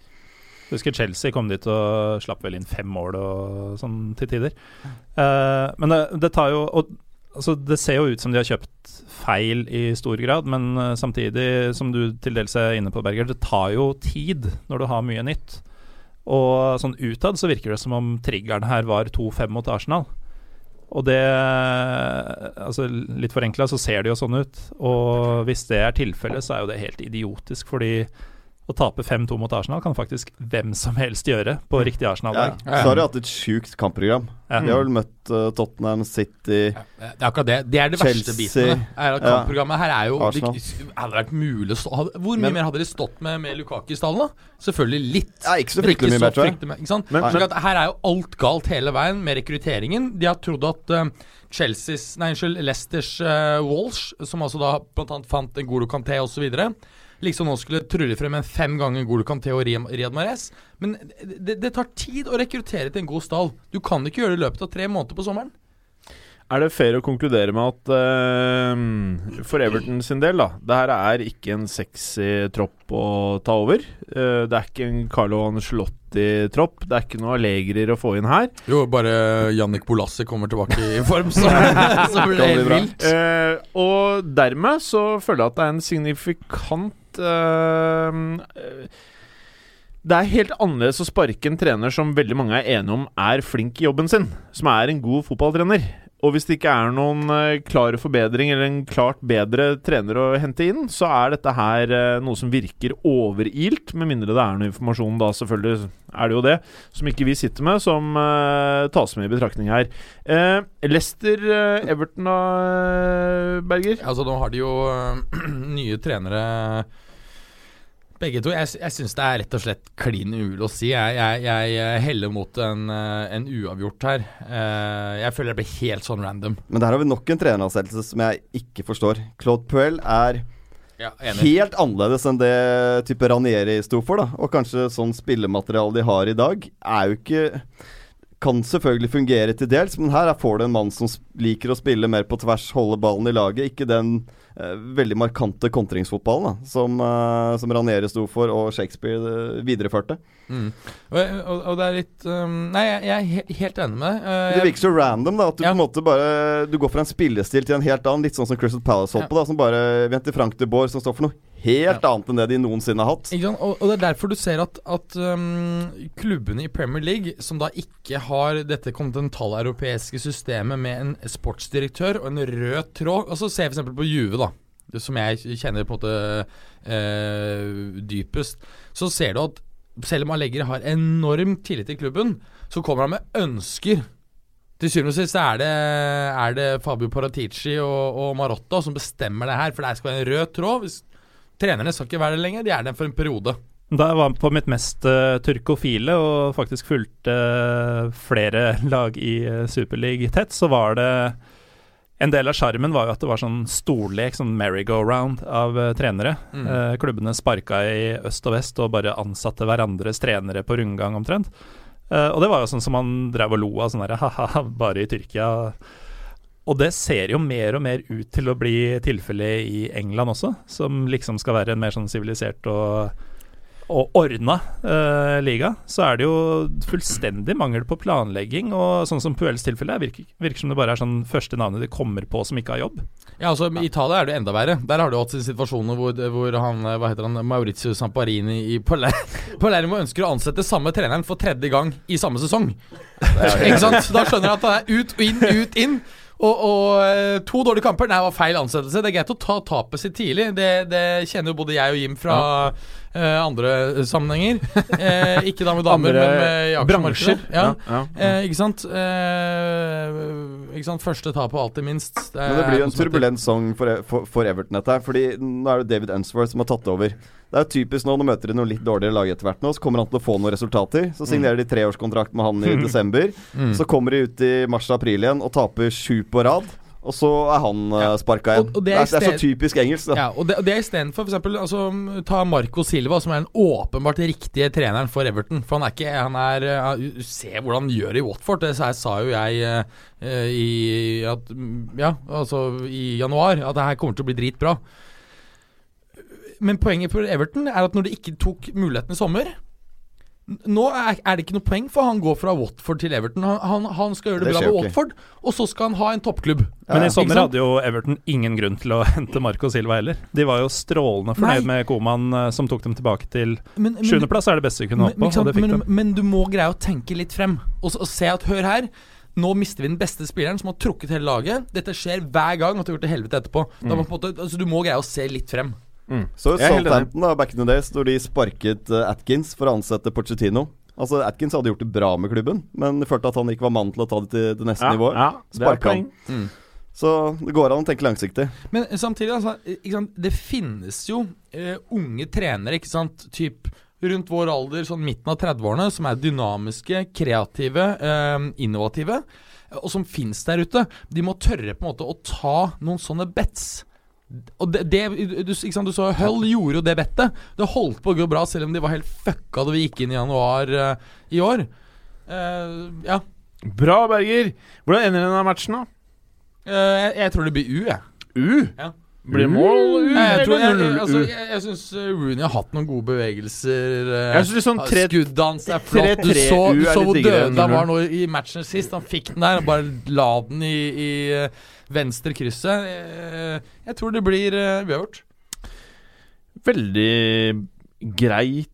Speaker 5: Jeg Husker Chelsea kom dit og slapp vel inn fem mål og sånn til tider. Uh, men det, det tar jo og, altså, Det ser jo ut som de har kjøpt feil i stor grad, men eh, samtidig, som du til dels er inne på, Berger, det tar jo tid når du har mye nytt. Og sånn utad så virker det som om triggeren her var 2-5 mot Arsenal. Og det Altså Litt forenkla så ser det jo sånn ut. Og hvis det er tilfellet, så er jo det helt idiotisk, fordi å tape 5-2 mot Arsenal kan faktisk hvem som helst gjøre på riktig
Speaker 6: Arsenal-dag.
Speaker 5: Ja.
Speaker 6: Så har de hatt et sjukt kampprogram.
Speaker 5: Ja.
Speaker 6: De har vel møtt uh, Tottenham City
Speaker 3: Det er akkurat det. Det er det verste
Speaker 6: Chelsea,
Speaker 3: biten. det, Er at. Kampprogrammet her er jo
Speaker 6: Arsenal.
Speaker 3: det Hadde vært mulig å stå Hvor mye
Speaker 6: Men-
Speaker 3: mer hadde de stått med med Lukaku i stallen, da? Selvfølgelig litt.
Speaker 6: Ja, ikke så fryktelig mye mer, tror jeg.
Speaker 3: Ikke sant?
Speaker 7: Men-
Speaker 3: men, at her er jo alt galt hele veien med rekrutteringen. De har trodd at uh, Chelseas Nei, unnskyld, Leicesters uh, Walsh, som altså da annet fant en Goro Canté osv., liksom nå skulle trylle frem en fem ganger Golo Kanté og Riyad Mahrez. Men det, det, tar tid å rekruttere til en god stall. Du kan ikke gjøre det i løpet av tre måneder på sommeren.
Speaker 7: Er det fair å konkludere med at uh, for Everton sin del, da Det her er ikke en sexy tropp å ta over. Uh, det er ikke en Carlo Ancelotti-tropp. Det er ikke noe Allegrier å få inn her.
Speaker 3: Jo, bare Jannik Bolassi kommer tilbake i form, så, så blir det helt vilt.
Speaker 7: Uh, og dermed så føler jeg at det er en signifikant eh, Det er helt annerledes å sparke en trener som veldig mange er enige om er flink i jobben sin. Som er en god fotballtrener. Og hvis det ikke er noen klar klare forbedring eller en klart bedre trener å hente inn, så er dette her eh, noe som virker overilt, med mindre det er noe informasjon, da selvfølgelig er det jo det, som ikke vi sitter med, som uh, tas med i betraktning her. Uh, Lester, uh, Everton da, eh, Berger?
Speaker 3: Altså, nå har de jo nye trenere begge to. Jeg, jeg syns det er rett og slett klin umulig å si. Jeg, jeg, jeg heller mot en, øh, en uavgjort her. Eh, jeg føler det blir helt sånn random.
Speaker 6: Men der har vi nok en treneransettelse som jeg ikke forstår. Claude Puel er
Speaker 3: Ja,
Speaker 6: helt annerledes enn det type Ranieri sto for, da. Og kanskje sånn spillemateriale de har i dag, er jo ikke kan selvfølgelig fungere til dels, men her får du en mann som liker å spille mer på tvers, holde ballen i laget. Ikke den eh, veldig markante kontringsfotballen som, eh, som Ranieri sto for og Shakespeare eh, videreførte.
Speaker 3: Mm. Og, og, og det er litt um, Nei, jeg, jeg er helt enig med deg. Uh,
Speaker 6: Det virker så random da at du
Speaker 3: Ja.
Speaker 6: på en måte bare Du går fra en spillestil til en helt annen, litt sånn som Crystal Palace holdt
Speaker 3: Ja.
Speaker 6: på, da, som bare venter Frank de Boer, som står for noe helt annet enn det de noensinne har hatt.
Speaker 3: Og, og det er derfor du ser at, at um, klubbene i Premier League, som da ikke har dette kontinentaleuropeiske systemet med en sportsdirektør og en rød tråd Altså Se f.eks. på Juve, da. Som jeg kjenner på en måte eh, dypest. Så ser du at selv om Allegri har enorm tillit til klubben, så kommer han med ønsker. Til syvende og sist er det, er det Fabio Paratici og, og Marotta som bestemmer det her, for det skal være en rød tråd. Hvis Trenerne skal ikke være det lenger, de er det for en periode.
Speaker 5: Da jeg var på mitt mest uh, turkofile og faktisk fulgte uh, flere lag i uh, Superleague tett, så var det En del av sjarmen var jo at det var sånn storlek, sånn merry-go-round av uh, trenere.
Speaker 3: Mm.
Speaker 5: Eh, klubbene sparka i øst og vest og bare ansatte hverandres trenere på rundgang omtrent. Eh, og det var jo sånn som man drev og lo av, sånn derre ha-ha, bare i Tyrkia. Og det ser jo mer og mer ut til å bli tilfellet i England også, som liksom skal være en mer sånn sivilisert og og ordna eh, liga, så er det jo fullstendig mangel på planlegging. Og sånn som Puels tilfelle er, virker, virker som det bare er sånn første navnet de kommer på som ikke har jobb.
Speaker 3: Ja, altså I Italia er det enda verre. Der har du hatt situasjoner hvor, hvor han eh, hva heter han, Maurizio Samparini i Paler- Palermo ønsker å ansette samme treneren for tredje gang i samme sesong. Ikke sant? Da skjønner jeg at det er ut, og inn, ut, inn. Og, og eh, to dårlige kamper. Nei, det var feil ansettelse. Det er greit å ta tapet sitt tidlig. Det, det kjenner jo både jeg og Jim fra eh, andre sammenhenger. uh, ikke da med damer,
Speaker 7: Andre
Speaker 3: men med i
Speaker 7: bransjer.
Speaker 3: aksjemarkedet. Ja.
Speaker 7: ja.
Speaker 3: uh, ikke sant? Eh, ikke sant? Første tap og alltid minst. Det
Speaker 6: Men det blir jo en turbulent song for, for, for Everton, dette her. Fordi nå er det David Unsworth som har tatt over. Det er jo typisk nå, nå møter de noe litt dårligere lag etter hvert nå, så kommer han til å få noen resultater. Så signerer de treårskontrakt med han i desember.
Speaker 3: Mm.
Speaker 6: Så kommer de ut i mars-april igjen og taper sju på rad. og så er han ja. sparka igjen.
Speaker 3: Og- og
Speaker 6: det, er, det er så typisk engelsk, da.
Speaker 3: Ja, og det, og det er istedenfor f.eks. Altså, ta Marco Silva, som er den åpenbart riktige treneren for Everton. For han er ikke Han er uh, Se hvordan han gjør det i Watford. Det sa, sa jo jeg uh, i at, Ja, altså i januar, at det her kommer til å bli dritbra. Men poenget for Everton er at når de ikke tok muligheten i sommer nå er, er det ikke noe poeng, for han går fra Watford til Everton. Han, han, han skal gjøre det,
Speaker 6: Det
Speaker 3: bra
Speaker 6: På
Speaker 3: med. Watford, og så skal han ha en toppklubb.
Speaker 5: Men i sommer hadde jo Everton ingen grunn til å hente Marco Silva heller. De var jo strålende
Speaker 3: Nei.
Speaker 5: fornøyd med Koman, eh, som tok dem tilbake til sjuendeplass. er det beste de kunne håpe på,
Speaker 3: men, men du må greie å tenke litt frem. Og, og se at hør her. Nå mister vi den beste spilleren som har trukket hele laget. Dette skjer hver gang at du har gjort det helvete etterpå. Da må på en måte, altså, du må greie å se litt frem.
Speaker 6: Så
Speaker 2: helt enig.
Speaker 6: Southampton da, back in the days, når de sparket uh, Atkins for å ansette Pochettino. Altså Atkins hadde gjort det bra med klubben, men følte at han ikke var mann til å ta det til det neste
Speaker 2: Ja,
Speaker 6: nivået.
Speaker 2: ja,
Speaker 6: Sparka han.
Speaker 2: Mm.
Speaker 6: Så det går an å tenke langsiktig.
Speaker 3: Men samtidig, altså, ikke sant, det finnes jo uh, unge trenere, ikke sant, typ rundt vår alder, sånn midten av 30-årene, som er dynamiske, kreative, eh, innovative, og som fins der ute. De må tørre på en måte å ta noen sånne bets. Og det, det du, sant, du så Hull gjorde jo det bettet. Det holdt på å gå bra, selv om de var helt fucka da vi gikk inn i januar uh, i år. Uh, ja.
Speaker 2: Bra, Berger. Hvordan ender denne matchen, da?
Speaker 3: Uh, jeg, jeg tror det blir U, jeg.
Speaker 2: U?
Speaker 3: Ja.
Speaker 2: Blir det mål?
Speaker 3: Nei, jeg, tror, jeg, jeg, altså, jeg, jeg syns Rooney har hatt noen gode bevegelser. eh,
Speaker 2: Jeg synes liksom tre-
Speaker 3: Skuddet er flott. Du
Speaker 2: 3-3
Speaker 3: så, du så hvor
Speaker 2: diggere
Speaker 3: død han var nå i matchen sist. Han fikk den der og bare la den i, i eh, venstre krysset. Jeg, Jeg tror det blir eh, uavgjort.
Speaker 2: Veldig greit.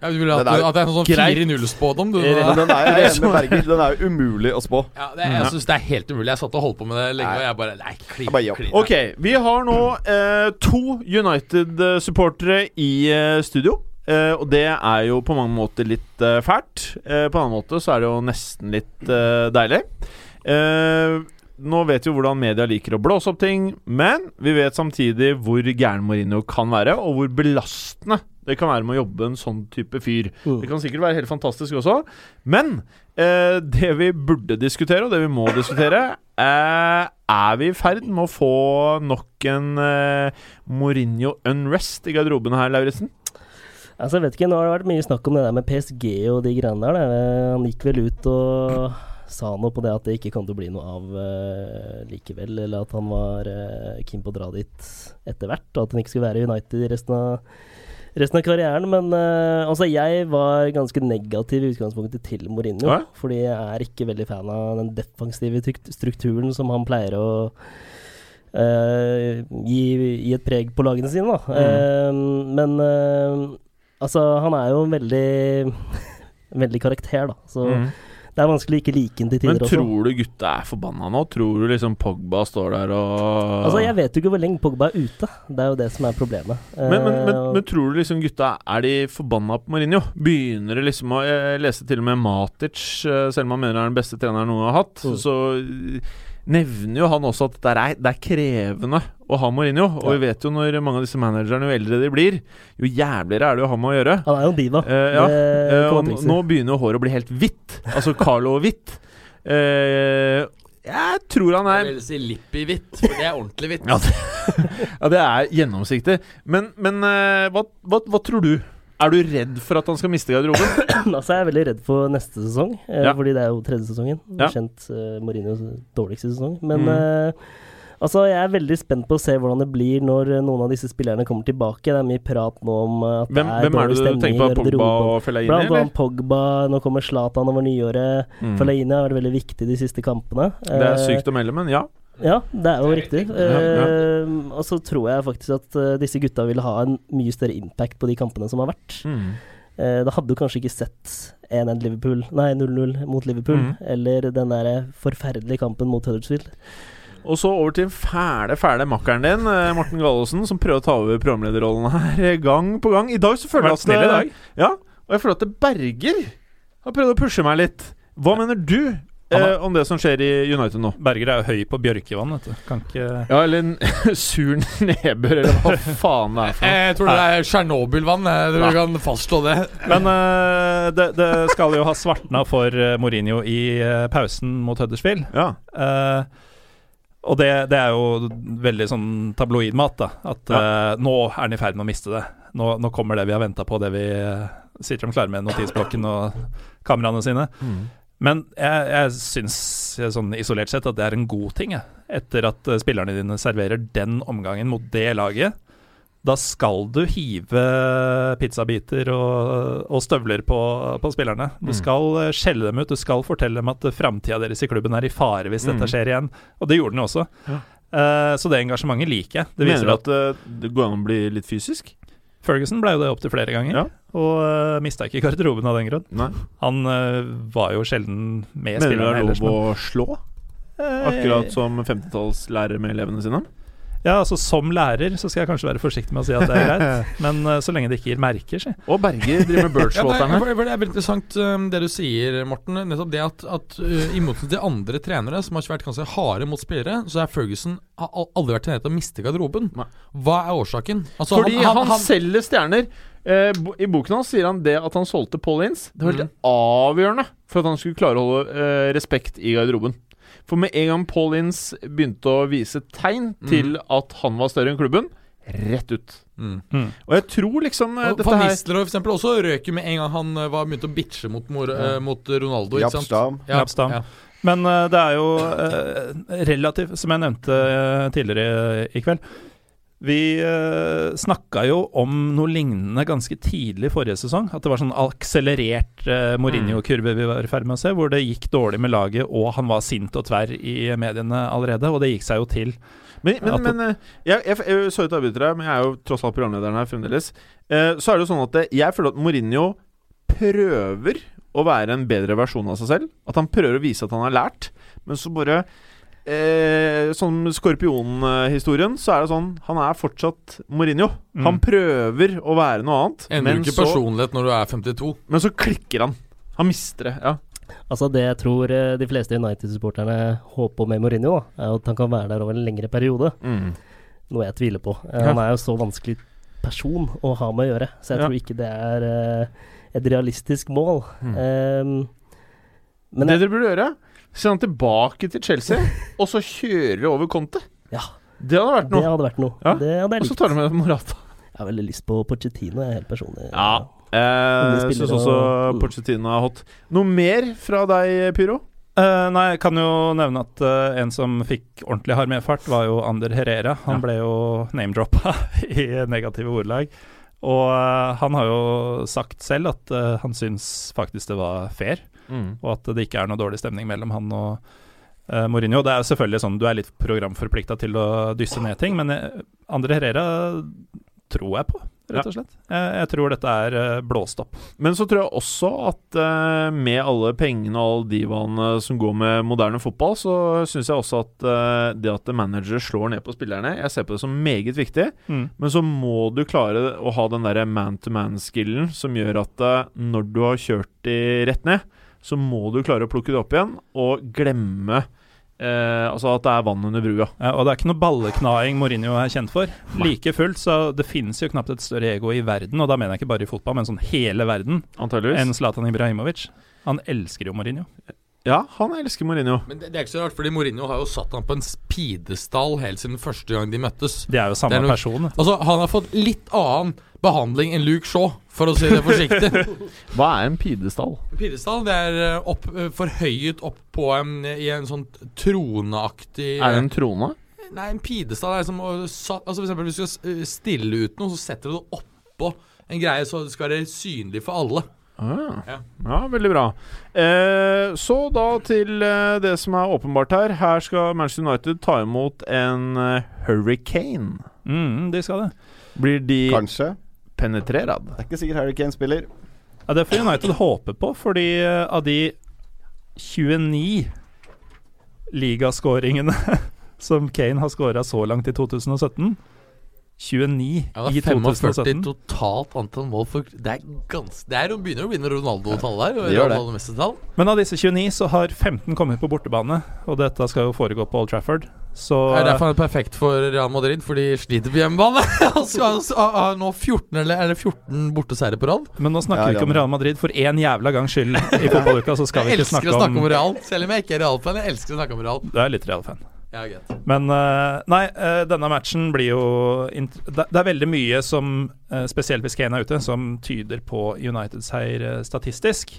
Speaker 3: Ja, du vil at,
Speaker 6: er jo
Speaker 3: at det er sånn 4-0-spådom? Du,
Speaker 6: den er, den er jo umulig å spå.
Speaker 3: ja, det, jeg syns det er helt umulig. Jeg satt og holdt på med det lenge, og jeg bare Nei, klin,
Speaker 6: Jeg bare
Speaker 2: Ok, vi har nå eh, to United-supportere i eh, studio. Eh, og det er jo på mange måter litt eh, fælt. Eh, på en annen måte så er det jo nesten litt eh, deilig. Eh, nå vet vi jo hvordan media liker å blåse opp ting, men vi vet samtidig hvor gæren Mourinho kan være, og hvor belastende det kan være med å jobbe en sånn type fyr. Det kan sikkert være helt fantastisk også, men eh, det vi burde diskutere, og det vi må diskutere, eh, er vi i ferd med å få nok en eh, Mourinho-unrest i garderoben her, Lauritzen?
Speaker 4: Altså, jeg vet ikke, Nå har det vært mye snakk om det der med PSG og de greiene der. Det. Han gikk vel ut og sa noe på det at det ikke kom til å bli noe av uh, likevel. Eller at han var uh, keen på å dra dit etter hvert, og at han ikke skulle være i United resten av, resten av karrieren. Men uh, altså, jeg var ganske negativ i utgangspunktet til Mourinho.
Speaker 2: Ja.
Speaker 4: Fordi jeg er ikke veldig fan av den defensive strukturen som han pleier å uh, gi, gi et preg på lagene sine, da. Eh, men eh, altså, han er jo en veldig Veldig karakter, da. Så det er vanskelig å ikke like ham til tider også.
Speaker 2: Men tror du gutta er forbanna nå? Tror du liksom Pogba står der og
Speaker 4: Altså, jeg vet jo ikke hvor lenge Pogba er ute. Det er jo det som er problemet.
Speaker 2: men, men, men,
Speaker 4: Eh,
Speaker 2: men tror du liksom gutta Er de forbanna på Mourinho? Begynner det liksom å Jeg leste til og med Matic, eh, selv om han mener han er den beste treneren noen har hatt,
Speaker 4: Mm.
Speaker 2: så nevner jo han også at det er, det er krevende å ha Mourinho. Og
Speaker 4: Ja.
Speaker 2: vi vet jo når mange av disse managerne, jo eldre de blir, jo jævligere er det å ha med å gjøre.
Speaker 4: han er jo din diva.
Speaker 2: Eh, ja, eh, og nå begynner jo håret å bli helt hvitt. Altså Carlo hvitt. Eh, jeg tror han er Jeg
Speaker 3: vil si Lippi-hvitt, for det er ordentlig hvitt.
Speaker 2: Ja, det, ja, det er gjennomsiktig. Men, men eh, hva, hva, hva tror du? Er du redd for at han skal miste garderoben?
Speaker 4: altså, jeg er veldig redd for neste sesong, eh,
Speaker 2: Ja.
Speaker 4: fordi det er jo tredje sesongen.
Speaker 2: Ja.
Speaker 4: Kjent eh, Mourinhos dårligste sesong. Men
Speaker 2: Mm.
Speaker 4: eh, altså, jeg er veldig spent på å se hvordan det blir når eh, noen av disse spillerne kommer tilbake. Det er mye prat nå om eh, at
Speaker 2: Hvem,
Speaker 4: det er
Speaker 2: hvem er det du tenker på? Pogba og Fellaini,
Speaker 4: Blant annet Pogba. Nå kommer Zlatan over nyåret.
Speaker 2: Mm.
Speaker 4: Fellaini har vært veldig viktig de siste kampene.
Speaker 2: Det er
Speaker 4: Eh,
Speaker 2: sykt å melde, men ja.
Speaker 4: Ja, det er jo riktig.
Speaker 2: Ja, ja.
Speaker 4: Eh, og så tror jeg faktisk at uh, disse gutta vil ha en mye større impact på de kampene som har vært.
Speaker 2: Mm.
Speaker 4: Uh, da hadde du kanskje ikke sett 1-1 Liverpool Nei, 0-0 mot Liverpool,
Speaker 2: mm.
Speaker 4: eller den der forferdelige kampen mot Huddersfield.
Speaker 2: Og så over til den fæle, fæle makkeren din, Morten Gallosen, som prøver å ta over programlederrollen her gang på gang. I dag så føler jeg
Speaker 5: at det, i dag.
Speaker 2: Ja, og jeg føler at det Berger har prøvd å pushe meg litt. Hva mener du eh, om det som skjer i United nå?
Speaker 5: Berger er jo høy på bjørkevann, vet du. Kan ikke
Speaker 2: Ja, eller en sur nedbør, eller hva faen det er for noe.
Speaker 3: Jeg tror det er Tsjernobyl-vann. jeg tror Vi kan fastslå det.
Speaker 5: Men eh, det, det skal jo ha svartna for eh, Mourinho i eh, pausen mot Huddersfield.
Speaker 2: Ja.
Speaker 5: Eh, Og det, det er jo veldig sånn tabloidmat, da. At eh, nå er han i ferd med å miste det. Nå, nå kommer det vi har venta på, det vi eh, sitter som klare med notisblokken og kameraene sine. Men jeg, jeg syns eh, sånn isolert sett at det er en god ting, jeg. Etter at eh, spillerne dine serverer den omgangen mot det laget. Da skal du hive pizzabiter og, og støvler på, på spillerne. Du
Speaker 2: Mm.
Speaker 5: skal eh, skjelle dem ut, du skal fortelle dem at framtida deres i klubben er i fare hvis
Speaker 2: Mm.
Speaker 5: dette skjer igjen. Og det gjorde den også.
Speaker 2: Ja.
Speaker 5: Uh, så det engasjementet liker jeg. Det
Speaker 2: Mener du
Speaker 5: at
Speaker 2: at det går an å bli litt fysisk?
Speaker 5: Ferguson ble jo det opptil flere ganger,
Speaker 2: Ja.
Speaker 5: og uh, mista ikke garderoben av den grunn.
Speaker 2: Nei.
Speaker 5: Han uh, var jo sjelden med
Speaker 2: Mener du det
Speaker 5: spillerne
Speaker 2: er lov å slå?
Speaker 5: Eh,
Speaker 2: Akkurat som 50-tallslærere med elevene sine?
Speaker 5: Ja, altså Som lærer så skal jeg kanskje være forsiktig med å si at det er greit, men uh, så lenge det ikke gir merker, si.
Speaker 2: Og Berger driver med
Speaker 3: Ja,
Speaker 2: det,
Speaker 3: for det er veldig interessant um, det du sier, Morten. Nettopp det at, at uh, I motsetning til andre trenere som har vært ganske harde mot spillere, så er Ferguson har aldri vært trenert til å miste garderoben. Hva er årsaken? Altså,
Speaker 2: Fordi han, selger stjerner. Uh, bo- I boken hans sier han det at han solgte Paul Ince. Det var helt avgjørende for at han skulle klare å holde eh, respekt i garderoben. For med en gang Paul Ince begynte å vise tegn til at han var større enn klubben, rett ut.
Speaker 3: mm.
Speaker 2: Og jeg tror liksom eh,
Speaker 3: Og
Speaker 2: dette
Speaker 3: Van Nistelrooy for eksempel også røk jo med en gang han uh, var begynte å bitche mot, mor, uh, mot Ronaldo. Ikke sant?
Speaker 6: Japstam.
Speaker 3: Ja, ja.
Speaker 5: Men uh, det er jo uh, relativt, som jeg nevnte eh, tidligere i kveld Vi uh, snakka jo om noe lignende ganske tidlig forrige sesong. At det var sånn akselerert uh, Mourinho-kurve vi var i ferd med å se, hvor det gikk dårlig med laget, og han var sint og tverr i mediene allerede, og det gikk seg jo til.
Speaker 2: Men, men, men eh, jeg, jeg, jeg ut avbryter her, men jeg er jo tross alt programlederen her fremdeles. Eh, så er det jo sånn at eh, jeg føler at Mourinho prøver å være en bedre versjon av seg selv. At han prøver å vise at han har lært, men så bare eh, Sånn Skorpion-historien, så er det sånn Han er fortsatt Mourinho.
Speaker 5: Mm.
Speaker 2: Han prøver å være noe annet,
Speaker 3: Endrer ikke
Speaker 2: så,
Speaker 3: personlighet når du er 52.
Speaker 2: men så klikker han. Han mister det. Ja.
Speaker 4: Altså Det jeg tror eh, de fleste United-supporterne håper med Mourinho, er at han kan være der over en lengre periode.
Speaker 2: Mm.
Speaker 4: Noe jeg tviler på. Eh, Han er jo så vanskelig person å ha med å gjøre, så jeg
Speaker 2: Ja.
Speaker 4: tror ikke det er eh, et realistisk mål.
Speaker 2: Mm.
Speaker 4: Um, men
Speaker 2: det
Speaker 4: jeg,
Speaker 2: dere burde gjøre, sende han tilbake til Chelsea, og så kjører over Conte.
Speaker 4: Ja.
Speaker 2: Det hadde vært noe.
Speaker 4: det hadde vært noe.
Speaker 2: Ja,
Speaker 4: Det hadde jeg
Speaker 2: Og så tar du med Morata.
Speaker 4: Jeg har veldig lyst på Pochettino, helt personlig.
Speaker 2: Ja. Jeg
Speaker 4: spillere
Speaker 2: syns også
Speaker 4: og-.
Speaker 2: Pochettino er hot. Noe mer fra deg, Pyro?
Speaker 5: Uh, nei, jeg kan jo nevne at uh, en som fikk ordentlig hard medfart, var jo Ander Herrera. Han
Speaker 2: Ja.
Speaker 5: ble jo name-droppa i negative ordelag. Og uh, han har jo sagt selv at eh, han syns faktisk det var fair, og at det ikke er noe dårlig stemning mellom han og uh, Mourinho. Det er jo selvfølgelig sånn du er litt programforplikta til å dysse ned ting, men André Ander Herrera tror jeg på, rett og slett. Jeg, jeg tror dette er eh, blåst opp.
Speaker 2: Men så tror jeg også at uh, med alle pengene og alle divaene som går med moderne fotball, så syns jeg også at uh, det at managere slår ned på spillerne Jeg ser på det som meget viktig. Men så må du klare å ha den derre man-to-man-skillen som gjør at uh, når du har kjørt de rett ned, så må du klare å plukke det opp igjen og glemme eh, Altså at det er vann under brua.
Speaker 5: Ja, og det er ikke noe balleknaing Mourinho er kjent for. Like fullt, så det finnes jo knapt et større ego i verden, og da mener jeg ikke bare i fotball, men sånn hele verden, enn Zlatan Ibrahimovic. Han elsker jo Mourinho.
Speaker 2: Ja, han elsker Mourinho.
Speaker 3: Men det, det er ikke så rart, fordi Mourinho har jo satt han på en pidestall helt siden første gang de møttes.
Speaker 5: Det er jo samme
Speaker 3: Det er noe-
Speaker 5: person.
Speaker 3: Altså, Han har fått litt annen behandling enn Luke Shaw, for å si det forsiktig.
Speaker 2: Hva er en pidestall?
Speaker 3: Pidestall det er eh, opp, eh, forhøyet opp på en, i en sånn troneaktig
Speaker 2: Er det en trone?
Speaker 3: Nei, en pidestall er som Altså For eksempel hvis du skal eh, stille ut noe, så setter du det oppå en greie så det skal være synlig for alle.
Speaker 2: Ah.
Speaker 3: Ja.
Speaker 2: Ja, veldig bra. Eh, så da til eh, det som er åpenbart her. Her skal Manchester United ta imot en eh, hurricane.
Speaker 5: Mm, de skal det.
Speaker 2: Blir de
Speaker 6: Kanskje.
Speaker 2: Penetrerad?
Speaker 6: Det er ikke sikkert Harry Kane spiller.
Speaker 5: Ja, det får United håpe på, fordi eh, av de 29 ligaskåringene som Kane har skåra så langt i 2017 29
Speaker 3: Ja,
Speaker 5: i
Speaker 3: det er 45
Speaker 5: 2017.
Speaker 3: totalt antall mål for Det er gans... Det er, begynner å vinne Ronaldo-tall her.
Speaker 6: Ja, det.
Speaker 3: Ronaldo-mestertall.
Speaker 5: Men av disse 29 så har 15 kommet på bortebane, og dette skal jo foregå på Old Trafford. Så
Speaker 3: Det er derfor han er perfekt for Real Madrid, for de sliter på hjemmebane. Nå 14 eller er det 14 borteseiere på rad.
Speaker 5: Men nå snakker
Speaker 6: Ja,
Speaker 5: vi ikke om
Speaker 6: Real
Speaker 5: Madrid for én jævla gangs skyld i fotballuka, så skal vi
Speaker 3: Jeg elsker å snakke
Speaker 5: om
Speaker 3: om Real, selv om jeg ikke er Real-fan. Jeg elsker å snakke om Real.
Speaker 5: Du er litt Real-fan.
Speaker 3: Ja.
Speaker 5: Men eh, nei, eh, denne matchen blir jo int det, er veldig mye som, eh, spesielt hvis Kane er ute, som tyder på United-seier eh, statistisk.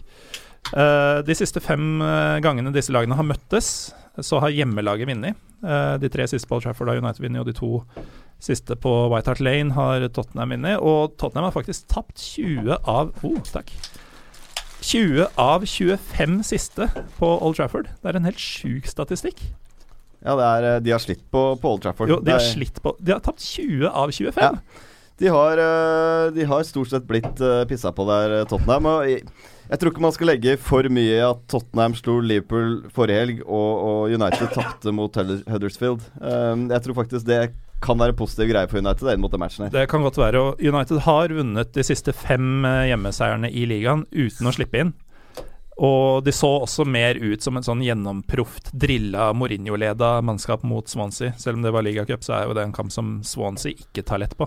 Speaker 5: Eh, de siste fem eh, gangene disse lagene har møttes, så har hjemmelaget vunnet. Eh, de tre siste på Old Trafford har United vunnet, og de to siste på White Hart Lane har Tottenham vunnet. Og Tottenham har faktisk tapt 20 av oh, takk. 20 av 25 siste på Old Trafford. Det er en helt sjuk statistikk.
Speaker 6: Ja, det er, eh, de har slitt på, på Old Trafford.
Speaker 5: Jo, de har slitt på De har tapt 20 av 25.
Speaker 6: Ja. De har, eh, de har stort sett blitt pissa på der, Tottenham. Og jeg, tror ikke man skal legge for mye i at Tottenham slo Liverpool forrige helg, og, og United tapte mot Huddersfield. Um, jeg tror faktisk det kan være en positiv greie for United inn mot den matchen her.
Speaker 5: Det kan godt være. Og United har vunnet de siste fem eh, hjemmeseierne i ligaen uten å slippe inn. Og de så også mer ut som en sånn gjennomproft, drilla, Mourinho-leda mannskap mot Swansea. Selv om det var ligacup, så er jo det en kamp som Swansea ikke tar lett på.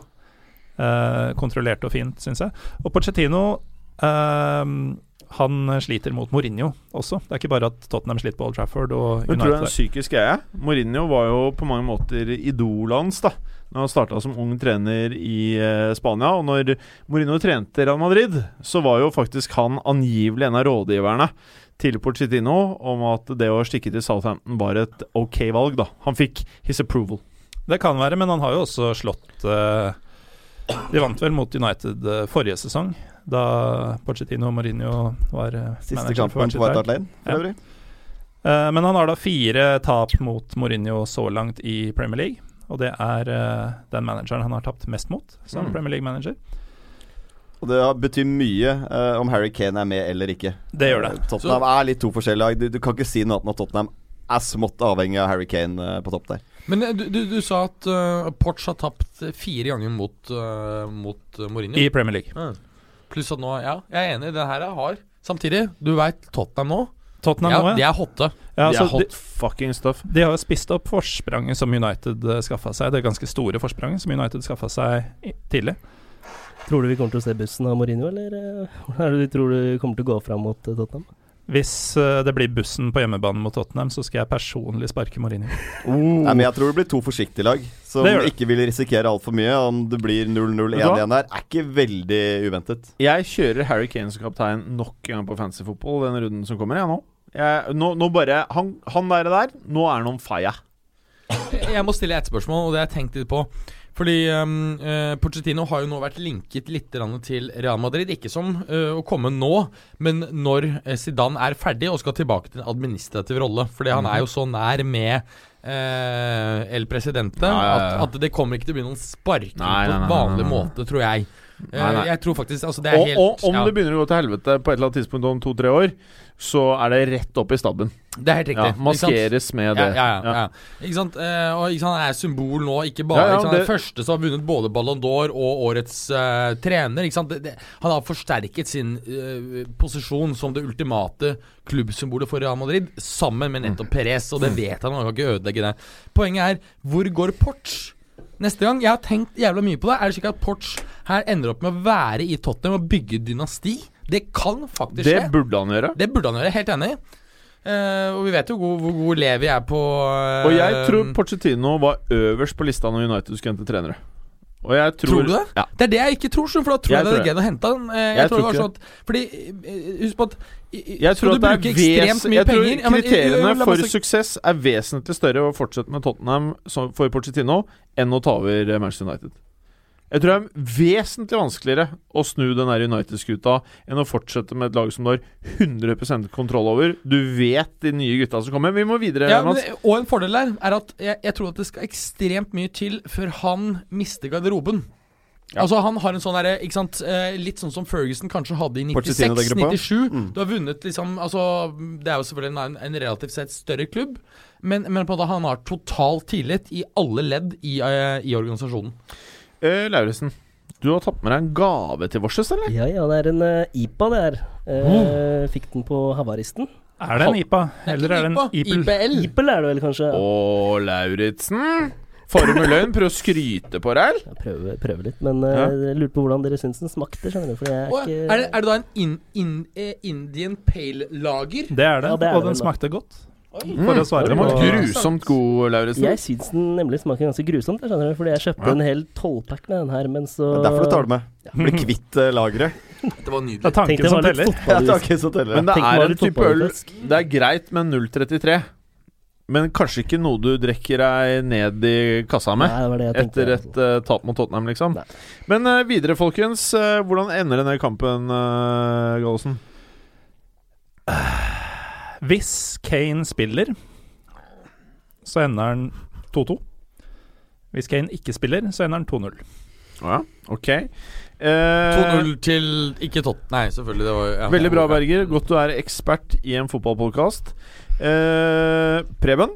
Speaker 5: Eh, kontrollert og fint, syns jeg. Og Pochettino eh, han sliter mot Mourinho også. Det er ikke bare at Tottenham sliter på Old Trafford og
Speaker 2: Men tror du det er en
Speaker 5: United.
Speaker 2: psykisk greie? Mourinho var jo på mange måter idolet hans da Når han starta som ung trener i eh, Spania. Og når Mourinho trente Real Madrid, så var jo faktisk han angivelig en av rådgiverne til Pochettino om at det å stikke til Southampton var et ok valg. da Han fikk his approval.
Speaker 5: Det kan være, men han har jo også slått eh, De vant vel mot United eh, forrige sesong, da Pochettino og Mourinho var uh,
Speaker 6: Siste kampen på White Hart Lane, for
Speaker 5: Ja.
Speaker 6: øvrig.
Speaker 5: Eh, men han har da fire tap mot Mourinho så langt i Premier League. Og det er eh, den manageren han har tapt mest mot som
Speaker 2: Mm.
Speaker 5: Premier League-manager.
Speaker 6: Og det betyr mye uh, om Harry Kane er med eller ikke.
Speaker 5: Det gjør det.
Speaker 6: Eh, Tottenham er litt to forskjellige lag. Du, du kan ikke si noe annet enn at Tottenham er smått avhengig av Harry Kane uh, på topp der.
Speaker 3: Men eh, du, du, du sa at uh, Porch har tapt eh, fire ganger mot, uh, mot eh, Mourinho.
Speaker 5: I Premier League.
Speaker 3: Ja. Pluss at nå Ja, jeg er enig. Det her er hard. Samtidig, du veit Tottenham nå.
Speaker 5: Tottenham
Speaker 3: Ja,
Speaker 5: nå,
Speaker 3: de
Speaker 5: ja.
Speaker 3: er hotte.
Speaker 5: ja
Speaker 2: de
Speaker 5: er
Speaker 2: er
Speaker 5: de,
Speaker 2: hot fucking stuff.
Speaker 5: de har jo spist opp forspranget som United uh, skaffa seg. Det ganske store forspranget som United skaffa seg tidlig.
Speaker 4: Tror du vi kommer til å se bussen av Mourinho, eller eh, hvordan er det du tror du kommer til å gå fram mot eh, Tottenham?
Speaker 5: Hvis uh, det blir bussen på hjemmebane mot Tottenham, så skal jeg personlig sparke Mourinho.
Speaker 6: Nei, men Jeg tror det blir to forsiktige lag som ikke vil risikere altfor mye. Om det blir 0-0-1
Speaker 2: Vet du
Speaker 6: igjen der, er ikke veldig uventet.
Speaker 2: Jeg kjører Harry Kane som kaptein nok en gang på fantasy fotball den runden som kommer. Jeg, nå. Jeg, nå, nå bare Han, han der, der, nå er han on fire.
Speaker 3: Jeg må stille et spørsmål, og det har jeg tenkt litt på. Fordi um, eh, Pochettino har jo nå vært linket litt til Real Madrid. Ikke som uh, å komme nå, men når eh, Zidane er ferdig og skal tilbake til en administrativ rolle. Fordi han er jo så nær med eh, El Presidente
Speaker 2: Ja, ja, ja.
Speaker 3: At, at det kommer ikke til å bli noen sparking på vanlig måte, tror jeg. Eh,
Speaker 2: Nei, nei.
Speaker 3: Jeg tror faktisk altså, Det er
Speaker 2: Og,
Speaker 3: helt
Speaker 2: og om
Speaker 3: ja,
Speaker 2: det begynner å gå til helvete på et eller annet tidspunkt om to-tre år, så er det rett opp i stabben.
Speaker 3: Det er helt riktig.
Speaker 2: Ja, maskeres med det.
Speaker 3: Ja, ja, ja. Ikke sant? Eh, og ikke sant, han er symbol nå, ikke bare
Speaker 2: Ja,
Speaker 3: ikke sant?
Speaker 2: det-
Speaker 3: Den første som har vunnet både Ballon d'Or og årets uh, trener. Ikke sant? Det, det, han har forsterket sin uh, posisjon som det ultimate klubbsymbolet for Real Madrid, sammen med nettopp Perez, og det vet han, han kan ikke ødelegge det. Poenget er, hvor går Porch? Neste gang, Jeg har tenkt jævla mye på det. Er det slik at Porch her ender opp med å være i Tottenham og bygge dynasti? Det kan faktisk skje.
Speaker 2: Det burde han gjøre.
Speaker 3: Det burde han gjøre, helt enig. Uh, og vi vet jo hvor, hvor god Levi er på uh,
Speaker 2: Og jeg tror Porcetino var øverst på lista når United skulle hente trenere. Og jeg tror,
Speaker 3: Tror du det?
Speaker 2: Ja.
Speaker 3: Det er det jeg ikke tror, for da tror
Speaker 2: Jeg
Speaker 3: jeg, det er hente han. Eh, jeg,
Speaker 2: Jeg
Speaker 3: tror det var sånn at Fordi eh, Husk på at
Speaker 2: Jeg tror at det er
Speaker 3: ekstremt mye
Speaker 2: jeg tror
Speaker 3: penger Ja, men, eh,
Speaker 2: kriteriene for suksess er vesentlig større å fortsette med Tottenham for Pochettino enn å ta over Manchester United. Jeg tror det er vesentlig vanskeligere å snu den United-skuta enn å fortsette med et lag som du har 100% kontroll over. Du vet de nye gutta som kommer. Vi må videre,
Speaker 3: ja, men, Og en fordel der er at jeg, jeg tror at det skal ekstremt mye til før han mister garderoben.
Speaker 2: Ja.
Speaker 3: Altså Han har en sånn der, ikke sant, eh, Litt sånn som Ferguson kanskje hadde i
Speaker 6: Pochettino tenker du på?
Speaker 3: 96-97.
Speaker 6: Mm.
Speaker 3: Du har vunnet liksom Altså Det er jo selvfølgelig en, en relativt sett større klubb, men, men på en måte han har total tillit i alle ledd i, eh, i organisasjonen.
Speaker 2: Eh, Lauritzen, du har tatt med deg en gave til Vorses, eller?
Speaker 4: Ja ja, det er en uh, IPA, det er. Eh, Fikk den på havaristen.
Speaker 5: Er det en IPA, eller er det en IPL?
Speaker 3: IPL.
Speaker 4: IPL er det vel kanskje?
Speaker 2: Å, Lauritzen. Fare med løgn, prøv å skryte på deg.
Speaker 4: Jeg prøver, prøver litt, men
Speaker 2: Ja.
Speaker 4: jeg lurte på hvordan dere syns den smakte. skjønner du For jeg er
Speaker 3: Å,
Speaker 4: ikke
Speaker 3: er, det, er det da en in, in, Indian pale lager?
Speaker 5: Det er det,
Speaker 4: Ja, det er
Speaker 5: og
Speaker 4: det
Speaker 5: den
Speaker 4: vel
Speaker 5: smakte godt. For å svare
Speaker 2: Den var grusomt god, Lauritzen.
Speaker 4: Jeg syns den nemlig smaker ganske grusomt, jeg skjønner du, fordi jeg kjøpte en hel tolvpack med den her, men så
Speaker 6: Det er derfor du tar det med. Bli kvitt uh, lageret.
Speaker 3: Det var
Speaker 5: Det
Speaker 3: nydelig.
Speaker 5: er tanken
Speaker 4: det
Speaker 5: som teller.
Speaker 4: Ja,
Speaker 6: tanken som teller.
Speaker 2: Men det
Speaker 4: Tenk
Speaker 2: er en type øl. Det er greit med 0,33, men kanskje ikke noe du drikker deg ned i kassa med.
Speaker 4: Nei, det var det jeg tenkte.
Speaker 2: Etter et uh, tap mot Tottenham, liksom.
Speaker 4: Nei.
Speaker 2: Men uh, videre, folkens. Uh, hvordan ender denne kampen, uh, Gallosen?
Speaker 5: Hvis Kane spiller, så ender han 2-2. Hvis Kane ikke spiller, så ender han 2-0.
Speaker 2: Ja, ok. Eh,
Speaker 3: 2-0 til ikke Tott... Nei, selvfølgelig. Det var, ja,
Speaker 2: Veldig bra. Berger. Godt du er ekspert i en fotballpodkast. Eh, Preben,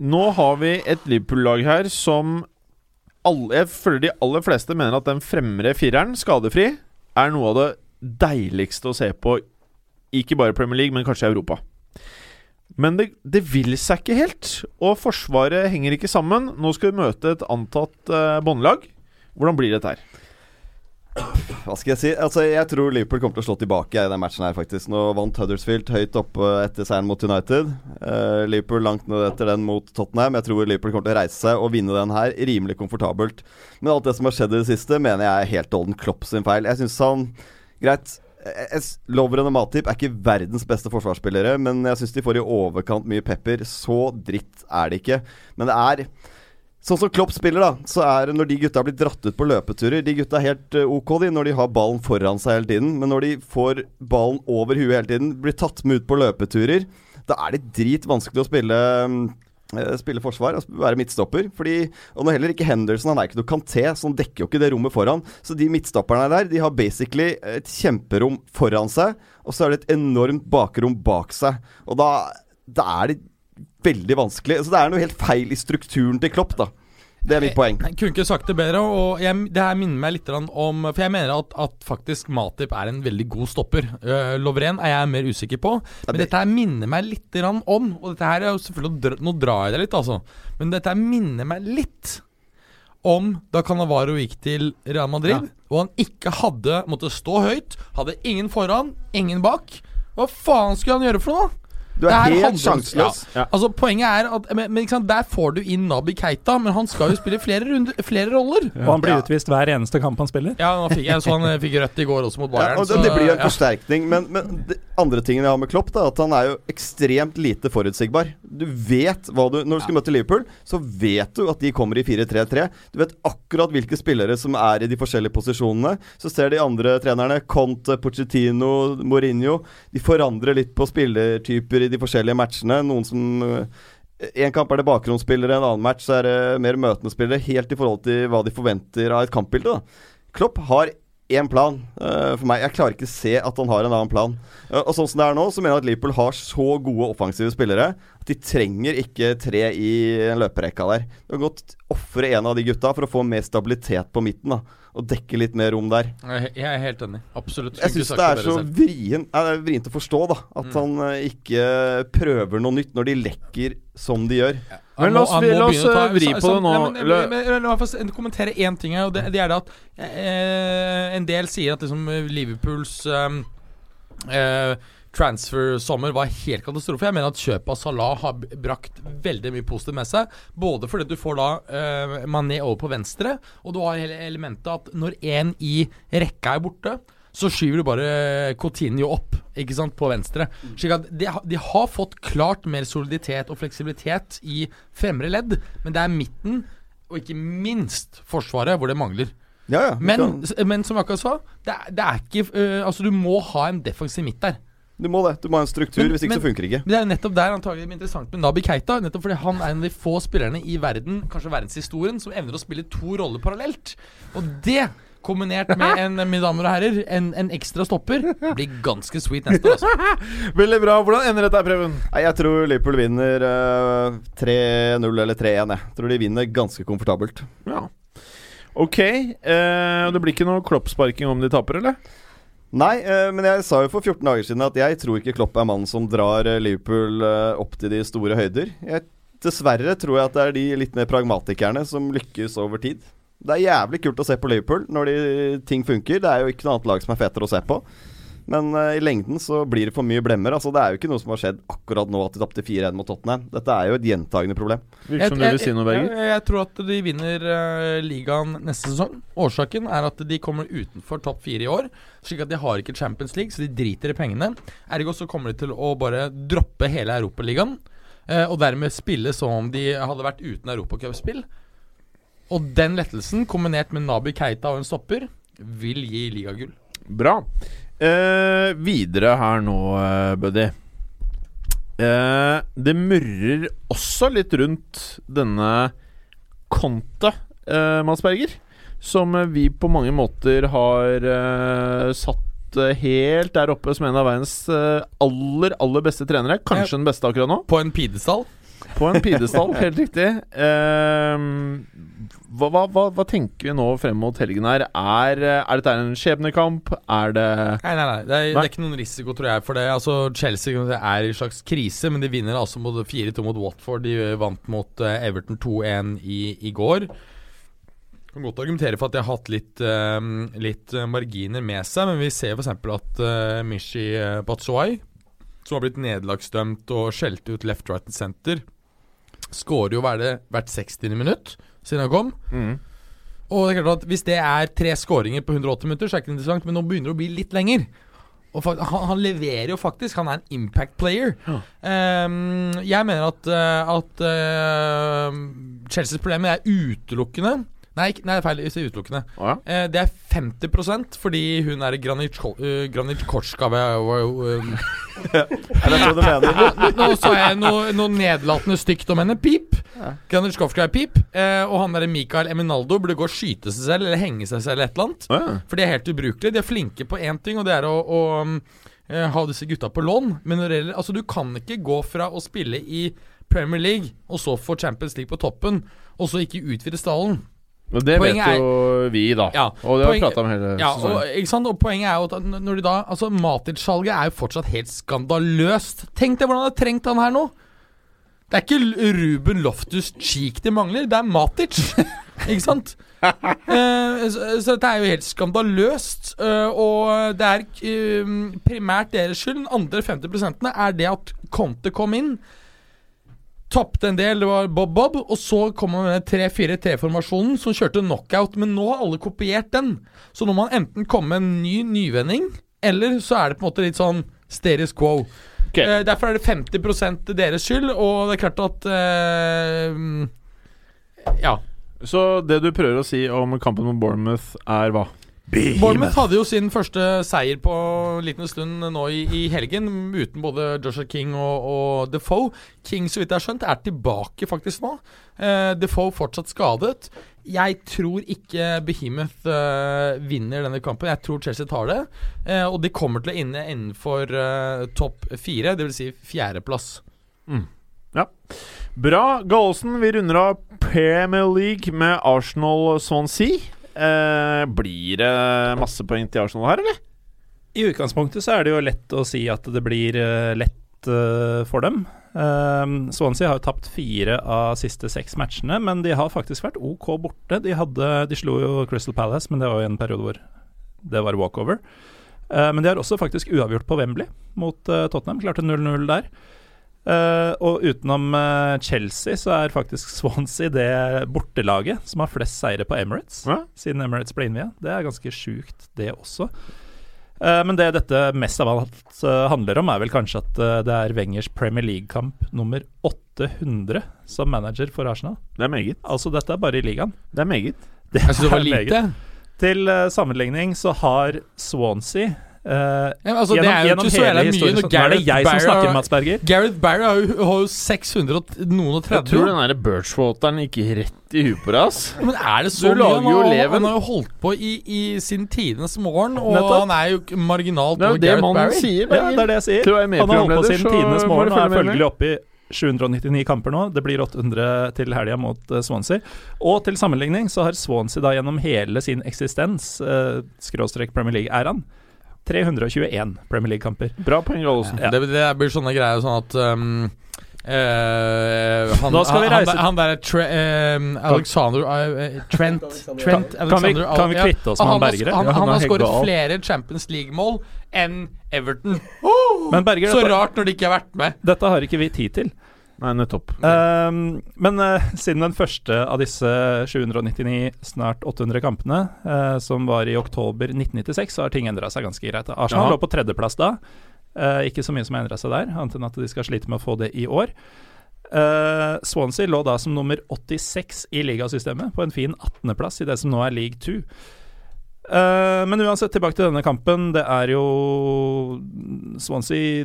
Speaker 2: nå har vi et Liverpool-lag her som alle, Jeg føler de aller fleste mener at den fremre fireren, skadefri, er noe av det deiligste å se på. Ikke bare Premier League, men kanskje Europa. Men det, det vil seg ikke helt. Og Forsvaret henger ikke sammen. Nå skal vi møte et antatt eh, båndlag. Hvordan blir dette her?
Speaker 6: Hva skal jeg si? Altså, jeg tror Liverpool kommer til å slå tilbake i den matchen her, faktisk. Nå vant Huddersfield høyt oppe etter seieren mot United. Eh, Liverpool langt ned etter den mot Tottenham. Jeg tror Liverpool kommer til å reise seg og vinne den her rimelig komfortabelt. Men alt det som har skjedd i det siste, mener jeg er helt Olden Klopp sin feil. Jeg syns han Greit. Lovren og Matip er ikke verdens beste forsvarsspillere, men jeg syns de får i overkant mye pepper. Så dritt er det ikke. Men det er Sånn som Klopp spiller, da, så er det når de gutta blir dratt ut på løpeturer De gutta er helt eh, ok de når de har ballen foran seg hele tiden, men når de får ballen over huet hele tiden, blir tatt med ut på løpeturer, da er det dritvanskelig å spille mm, Spille forsvar og være midtstopper. Fordi, og nå heller ikke Henderson, han er ikke noe Kanté, så han dekker jo ikke det rommet foran. Så de midtstopperne der, de har basically et kjemperom foran seg, og så er det et enormt bakrom bak seg. Og da, da er det veldig vanskelig. Så det er noe helt feil i strukturen til Klopp, da. Det er mitt poeng.
Speaker 3: Jeg kunne ikke sagt det bedre. Og jeg, det her minner meg litt om For jeg mener at, at faktisk Matip er en veldig god stopper. Uh, Lovren er jeg mer usikker på. Men
Speaker 6: det-
Speaker 3: dette her minner meg litt om Og dette her er jo selvfølgelig Nå drar jeg det litt, altså. Men dette her minner meg litt om da Canavaro gikk til Real Madrid, og han ikke hadde måtte stå høyt. Hadde ingen foran, ingen bak. Hva faen skulle han gjøre for noe?
Speaker 6: Du er,
Speaker 3: er
Speaker 6: helt sjanseløs.
Speaker 3: Ja. Altså Poenget er at men, men, ikke sant, Der får du inn Nabi Keita, men han skal jo spille flere, runde, flere roller.
Speaker 5: Og han blir utvist hver eneste kamp han spiller.
Speaker 3: Ja, nå fikk jeg så han eh, fikk rødt i går også mot
Speaker 6: Ja,
Speaker 3: Bayern.
Speaker 6: og det,
Speaker 3: så,
Speaker 6: det blir jo en
Speaker 3: ja.
Speaker 6: forsterkning, men, men det andre tingen jeg har med Klopp, da, at han er jo ekstremt lite forutsigbar. Du vet hva du Når du skal møte Liverpool, så vet du at de kommer i 4-3-3. Du vet akkurat hvilke spillere som er i de forskjellige posisjonene. Så ser de andre trenerne, Conte, Pochettino, Mourinho, de forandrer litt på spillertyper i de forskjellige matchene. Noen som en kamp er det bakgrunnsspillere, en annen match er det mer møtende spillere. Helt i forhold til hva de forventer av et kampbilde. Klopp har én plan uh, for meg. Jeg klarer ikke se at han har en annen plan. Uh, og sånn som det er nå, så mener jeg at Liverpool har så gode offensive spillere at de trenger ikke tre i løperekka der. Du kan godt ofre en av de gutta for å få mer stabilitet på midten. da Og dekke litt mer rom der.
Speaker 3: Jeg er helt enig. Absolutt.
Speaker 6: Jeg syns det er så vrien, eh, er vrient å forstå da at han eh, ikke prøver noe nytt når de lekker som de gjør.
Speaker 2: Men la oss-
Speaker 3: han
Speaker 2: la oss,
Speaker 3: ta-
Speaker 2: eh, vri på
Speaker 3: så-
Speaker 2: det nå.
Speaker 3: Nei, men,
Speaker 2: La-
Speaker 3: meg få kommentere én ting her, og det, det er det at eh, en del sier at liksom Liverpools eh, eh, transfer-sommer var helt katastrofe. Jeg mener at kjøpet av Salah har brakt veldig mye positivt med seg. Både fordi du får da uh, Mané over på venstre, og du har hele elementet at når en i rekka er borte, så skyver du bare Coutinho opp ikke sant, på venstre. Slik at de, de har fått klart mer soliditet og fleksibilitet i fremre ledd, men det er midten, og ikke minst Forsvaret, hvor det mangler.
Speaker 6: Ja, ja.
Speaker 3: Men, men som jeg akkurat sa, det det er ikke uh, Altså, du må ha en defensiv midt der.
Speaker 6: Du må det. Du må ha en struktur,
Speaker 3: Men-
Speaker 6: hvis ikke
Speaker 3: men-
Speaker 6: så funker det ikke.
Speaker 3: Men Det er jo nettopp der antagelig det er interessant med Nabi Keita. Nettopp fordi han er en av de få spillerne i verden, kanskje verdenshistorien, som evner å spille to roller parallelt. Og det, kombinert med en mine damer og herrer, en, en ekstra stopper, blir ganske sweet neste år. Altså.
Speaker 2: Veldig bra. Hvordan ender dette, Preben?
Speaker 6: Jeg tror Liverpool vinner uh, 3-0 eller 3-1. Jeg tror de vinner ganske komfortabelt.
Speaker 2: Ja. Ok. Uh, det blir ikke noe kloppsparking om de taper, eller?
Speaker 6: Nei, eh, men jeg sa jo for 14 dager siden at jeg tror ikke Klopp er mannen som drar eh, Liverpool eh, opp til de store høyder. Jeg, dessverre tror jeg at det er de litt mer pragmatikerne som lykkes over tid. Det er jævlig kult å se på Liverpool når de, ting funker. Det er jo ikke noe annet lag som er fetere å se på. Men uh, i lengden så blir det for mye blemmer. Altså Det er jo ikke noe som har skjedd akkurat nå at de tapte 4-1 mot Tottenham. Dette er jo et gjentagende problem.
Speaker 2: Virker som du vil si noe, Berger.
Speaker 3: Jeg, jeg, tror at de vinner uh, ligaen neste sesong. Årsaken er at de kommer utenfor topp fire i år. Slik at de har ikke Champions League, så de driter i pengene. Ergo så kommer de til å bare droppe hele Europaligaen. Uh, og dermed spille som om de hadde vært uten europacupspill. Og den lettelsen, kombinert med Nabi Keita og en stopper, vil gi ligagull.
Speaker 2: Bra. Eh, videre her nå, uh, buddy. Eh, det murrer også litt rundt denne Conte, eh, Mads Berger. Som vi på mange måter har eh, satt eh, helt der oppe som en av verdens aller, aller beste trenere. Kanskje den beste akkurat nå.
Speaker 3: På en pidestall?
Speaker 2: På en pidestall, helt riktig. Uh, hva, hva, hva, tenker vi nå frem mot helgen her? Er, er dette en skjebnekamp? Er det
Speaker 3: Nei, nei, nei. Det er, det er, ikke noen risiko, tror jeg, for det. Altså, Chelsea er i en slags krise, men de vinner altså mot 4-2 mot Watford. De vant mot uh, Everton 2-1 i, i, går. Kan godt argumentere for at de har hatt litt, uh, litt marginer med seg, men vi ser f.eks. at uh, Mishi Batshuay, som har blitt nederlagsdømt og skjelt ut left, right center Skårer jo hvert 60. minutt siden han kom. Mm. Og det er klart at Hvis det er tre skåringer på 180 minutter, så er det ikke interessant, men nå begynner det å bli litt lenger. Han, han, leverer jo faktisk. Han er en impact player. Ja. Um, jeg mener at, uh, at uh, Chelseas problemer er utelukkende Nei, nei, feil. Utelukkende. Oh, ja. eh, det er 50 fordi hun er
Speaker 6: Granit mener?
Speaker 3: Nå sa jeg noe, noe nedlatende stygt om henne. Pip. Ja. er pip. Eh, og han derre Mikael Eminaldo burde gå og skyte seg selv eller henge seg selv eller et eller annet. Oh, ja. For de er helt ubrukelige. De er flinke på én ting, og det er å, å eh, ha disse gutta på lån. Men når det gjelder Altså, du kan ikke gå fra å spille i Premier League, og så få Champions League på toppen, og så ikke utvide stallen.
Speaker 2: Men det poenget vet jo vi, da. Ja, og det har vi prata om hele
Speaker 3: ja, og, ikke sant? og poenget er jo at når de da Altså, Matic-salget er jo fortsatt helt skandaløst. Tenk deg hvordan de har trengt han her nå. Det er ikke Ruben Loftus Cheek de mangler, det er Matic. ikke sant? uh, så, så, dette er jo helt skandaløst. Uh, og det er uh, primært deres skyld. Den andre 50% er det at Conte kom inn. Tapte en del, det var Bob-Bob. Og så kom man med 3-4-3-formasjonen som kjørte knockout. Men nå har alle kopiert den. Så nå må man enten komme med en ny nyvending, eller så er det på en måte litt sånn status quo. Okay. Eh, derfor er det 50% deres skyld, og det er klart at eh, Ja.
Speaker 2: Så det du prøver å si om kampen mot Bournemouth, er hva?
Speaker 3: Bournemouth hadde jo sin første seier på en liten stund nå i, i helgen, uten både Joshua King og, og Defoe. King, så vidt jeg har skjønt, er tilbake faktisk nå. Uh, Defoe fortsatt skadet. Jeg tror ikke Behemoth uh, vinner denne kampen. Jeg tror Chelsea tar det. Uh, og de kommer til å inne innenfor uh, topp fire, dvs. Si fjerdeplass.
Speaker 2: Mm. Ja. Bra. Gallosen, vi runder av Premier League med Arsenal-Swansea. Eh, blir det masse poeng til Arsenal her, eller?
Speaker 5: I utgangspunktet så er det jo lett å si at det blir uh, lett uh, for dem. Um, Swansea har jo tapt fire av siste seks matchene, men de har faktisk vært OK borte. De, hadde, de slo jo Crystal Palace, men det var jo en periode hvor det var walkover. Uh, men de har også faktisk uavgjort på Wembley mot Tottenham. Klarte 0-0 der. Uh, og utenom uh, Chelsea så er faktisk Swansea det bortelaget som har flest seire på Emirates ja? siden Emirates ble innvia. Det er ganske sjukt, det også. Uh, men det dette mest av alt handler om, er vel kanskje at det er Wengers Premier League-kamp nummer 800 som manager for Arsenal.
Speaker 2: Det er meget.
Speaker 5: Altså, dette er bare i ligaen.
Speaker 2: Det er meget.
Speaker 3: Det altså, det var lite.
Speaker 5: Til sammenligning så har Swansea Uh,
Speaker 3: ja, altså, gjennom, det er jo ikke så jævla mye
Speaker 5: når Gareth er det jeg som snakker, Mats Berger?
Speaker 3: Gareth Barry har jo, har jo 600 noen og 30.
Speaker 2: Jeg tror den derre Birchwateren gikk rett i huet på deg, ass.
Speaker 3: Men er det så
Speaker 2: du mye? Han,
Speaker 3: har, han har jo holdt på i, i sin tidenes morgen, og Nettopp. han er jo marginalt
Speaker 2: over Gareth Barry. Sier,
Speaker 5: ja, det er det jeg sier. Han har holdt på sin tidenes morgen og er følgelig oppe i 799 kamper nå. Det blir 800 til helga mot uh, Swansea. Og til sammenligning så har Swansea da gjennom hele sin eksistens, uh, skråstrek Premier League-æraen, 321 Premier League-kamper.
Speaker 2: Bra poeng, Gallosen.
Speaker 3: Ja. Det, det, blir sånne greier sånn at um, Eh, han,
Speaker 5: da skal vi reise-
Speaker 3: han, han der Tre, eh, Alexander eh, Trent
Speaker 4: Alexander
Speaker 3: Trent
Speaker 5: Kan vi, kan vi kvitte oss med
Speaker 3: han,
Speaker 5: han
Speaker 3: har- han,
Speaker 7: han
Speaker 3: han har skåret flere Champions League-mål enn Everton.
Speaker 5: Men Berger,
Speaker 3: Så
Speaker 5: dette,
Speaker 3: rart når de ikke har vært med.
Speaker 5: dette har ikke vi tid til.
Speaker 7: Nei, nettopp.
Speaker 5: Um, men uh, siden den første av disse 799, snart 800 kampene, uh, som var i oktober 1996, så har ting endra seg ganske greit. Arsenal
Speaker 7: Jaha.
Speaker 5: lå på tredjeplass da. Uh, ikke så mye som har endra seg der, annet enn at de skal slite med å få det i år. Swansea lå da som nummer 86 i ligasystemet, på en fin 18.-plass i det som nå er league 2. Eh, men uansett, tilbake til denne kampen. Det er jo Swansea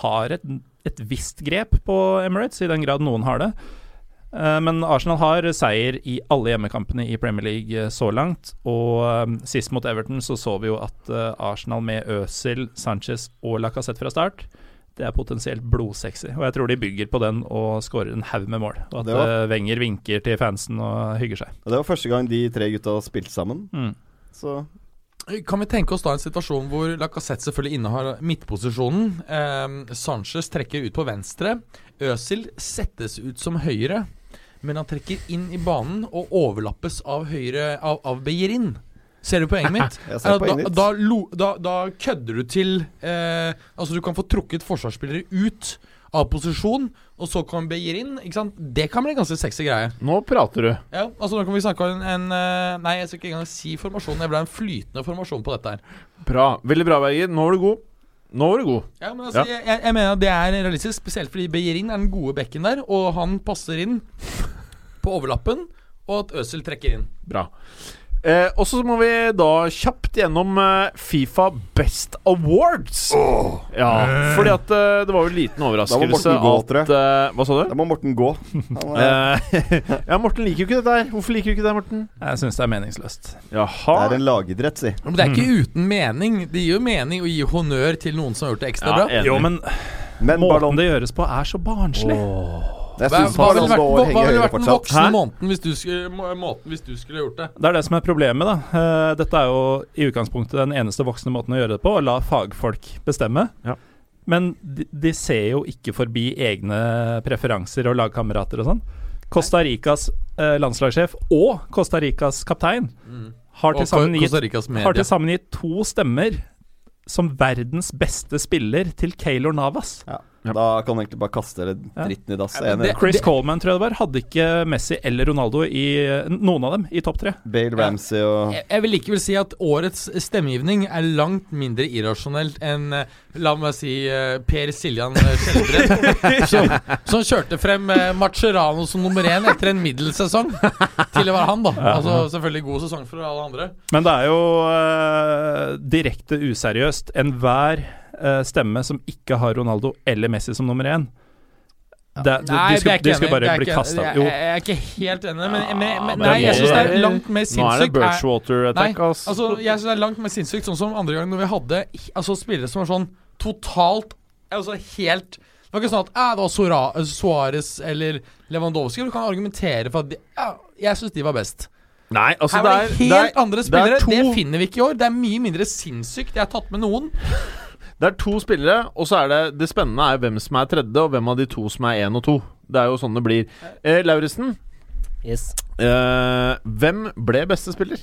Speaker 5: har et, et visst grep på Emirates, i den grad noen har det. Uh, men Arsenal har seier i alle hjemmekampene i Premier League eh, så langt. Og eh, sist mot Everton så så vi jo at uh, Arsenal med Øzil, Sanchez og Lacassette fra start det er potensielt blodsexy. Og jeg tror de bygger på den og skårer en haug med mål. Og at Wenger vinker til fansen og hygger seg.
Speaker 6: Og Det var første gang de tre gutta spilte sammen.
Speaker 5: Mm.
Speaker 6: Så
Speaker 3: Kan vi tenke oss da en situasjon hvor Lacassette selvfølgelig innehar midtposisjonen. Eh, Sanchez trekker ut på venstre. Øzil settes ut som høyre. Men han trekker inn i banen og overlappes av høyre av, av Beirin. Ser du poenget mitt? Da, da, da, da kødder du til eh, Altså, du kan få trukket forsvarsspillere ut av posisjon, og så kan Beyerin. Ikke sant? Det kan bli en ganske sexy greie.
Speaker 7: Nå prater du.
Speaker 3: Ja, altså Nå kan vi snakke om en, en eh, Nei, jeg skal ikke engang si formasjon. Jeg ble en flytende formasjon på dette her.
Speaker 7: Bra. Veldig bra, Berger. Nå var du god. Nå var du god.
Speaker 3: Ja, men altså, Jeg, jeg, jeg mener at det er realistisk, spesielt fordi Beyerin er den gode bekken der, og han passer inn på overlappen, og at Øsel trekker inn.
Speaker 7: Bra. Eh, og så må vi da kjapt gjennom eh, Fifa Best Awards. Ja, fordi at eh, det var jo en liten overraskelse
Speaker 6: gå,
Speaker 7: at eh, Hva sa du?
Speaker 6: Da må Morten gå. Er,
Speaker 7: Eh, ja, Morten liker jo ikke dette her. Hvorfor liker du ikke det, Morten?
Speaker 5: Jeg syns det er meningsløst.
Speaker 7: Jaha.
Speaker 6: det er en lagidrett, si.
Speaker 3: Men det er ikke uten mening. Det gir jo mening å gi honnør til noen som har gjort det ekstra
Speaker 7: Ja,
Speaker 3: bra.
Speaker 5: Jo, men
Speaker 6: Men
Speaker 5: måten
Speaker 6: Ballon
Speaker 5: det gjøres på, er så barnslig.
Speaker 6: Jeg
Speaker 3: Hva,
Speaker 6: syns
Speaker 3: hva ville vært, hva, hva ville vært den voksne måneden hvis, du skulle, måten hvis du skulle gjort det?
Speaker 5: Det er det som er problemet, da. Eh, Dette er jo i utgangspunktet den eneste voksne måten å gjøre det på, å la fagfolk bestemme.
Speaker 7: Ja.
Speaker 5: Men de, de ser jo ikke forbi egne preferanser og lagkamerater og sånn. Costa Ricas eh, landslagssjef og Costa Ricas kaptein har til, sammen gitt, gitt to stemmer som verdens beste spiller til Keylor Navas.
Speaker 6: Ja. Da kan du egentlig bare kaste hele
Speaker 5: Ja.
Speaker 6: dritten i dass.
Speaker 3: Ja,
Speaker 6: Enig.
Speaker 3: det-
Speaker 5: Chris Coleman, tror jeg det var, hadde ikke Messi eller Ronaldo i noen av dem i topp tre.
Speaker 6: Bale Ramsey og
Speaker 3: Jeg, jeg vil likevel si at årets stemmegivning er langt mindre irrasjonelt enn eh, La meg si eh, Per Siljan Skjelbred, som, som kjørte frem uh, Marcerano som nummer én etter en middelsesong til å være han, da. Altså Selvfølgelig god sesong for alle andre.
Speaker 5: Men det er jo uh, direkte useriøst. Enhver uh, stemme som ikke har Ronaldo eller Messi som nummer én. Det, de,
Speaker 3: Nei,
Speaker 5: de,
Speaker 3: det er ikke
Speaker 5: de skulle
Speaker 3: enig.
Speaker 5: bare
Speaker 3: Det er
Speaker 5: bli
Speaker 3: ikke-
Speaker 5: kasta
Speaker 3: jeg, jeg er ikke helt enig, men, men, men Nei, jeg syns det er langt mer sinnssykt.
Speaker 7: Nå er det
Speaker 3: er-
Speaker 7: Birchwater attack, ass.
Speaker 3: Altså, jeg synes det er langt mer sinnssykt, sånn som andre gang når vi hadde altså, spillere som var sånn totalt Altså helt Det var ikke sånn at eh, det var Sora- Suarez eller Lewandowski. Du kan argumentere for at de, ja, jeg syns de var best.
Speaker 7: Nei, altså
Speaker 3: Her var det
Speaker 7: det er,
Speaker 3: helt
Speaker 7: det er,
Speaker 3: andre spillere. Det,
Speaker 7: to-
Speaker 3: finner vi ikke i år. Det er mye mindre sinnssykt. Jeg har tatt med noen.
Speaker 7: Det er to spillere, og så er det Det spennende er hvem som er tredje, og hvem av de to som er én og to. Det er jo sånn det blir. Eh, Lauritzen,
Speaker 4: Yes.
Speaker 7: eh, hvem ble beste spiller?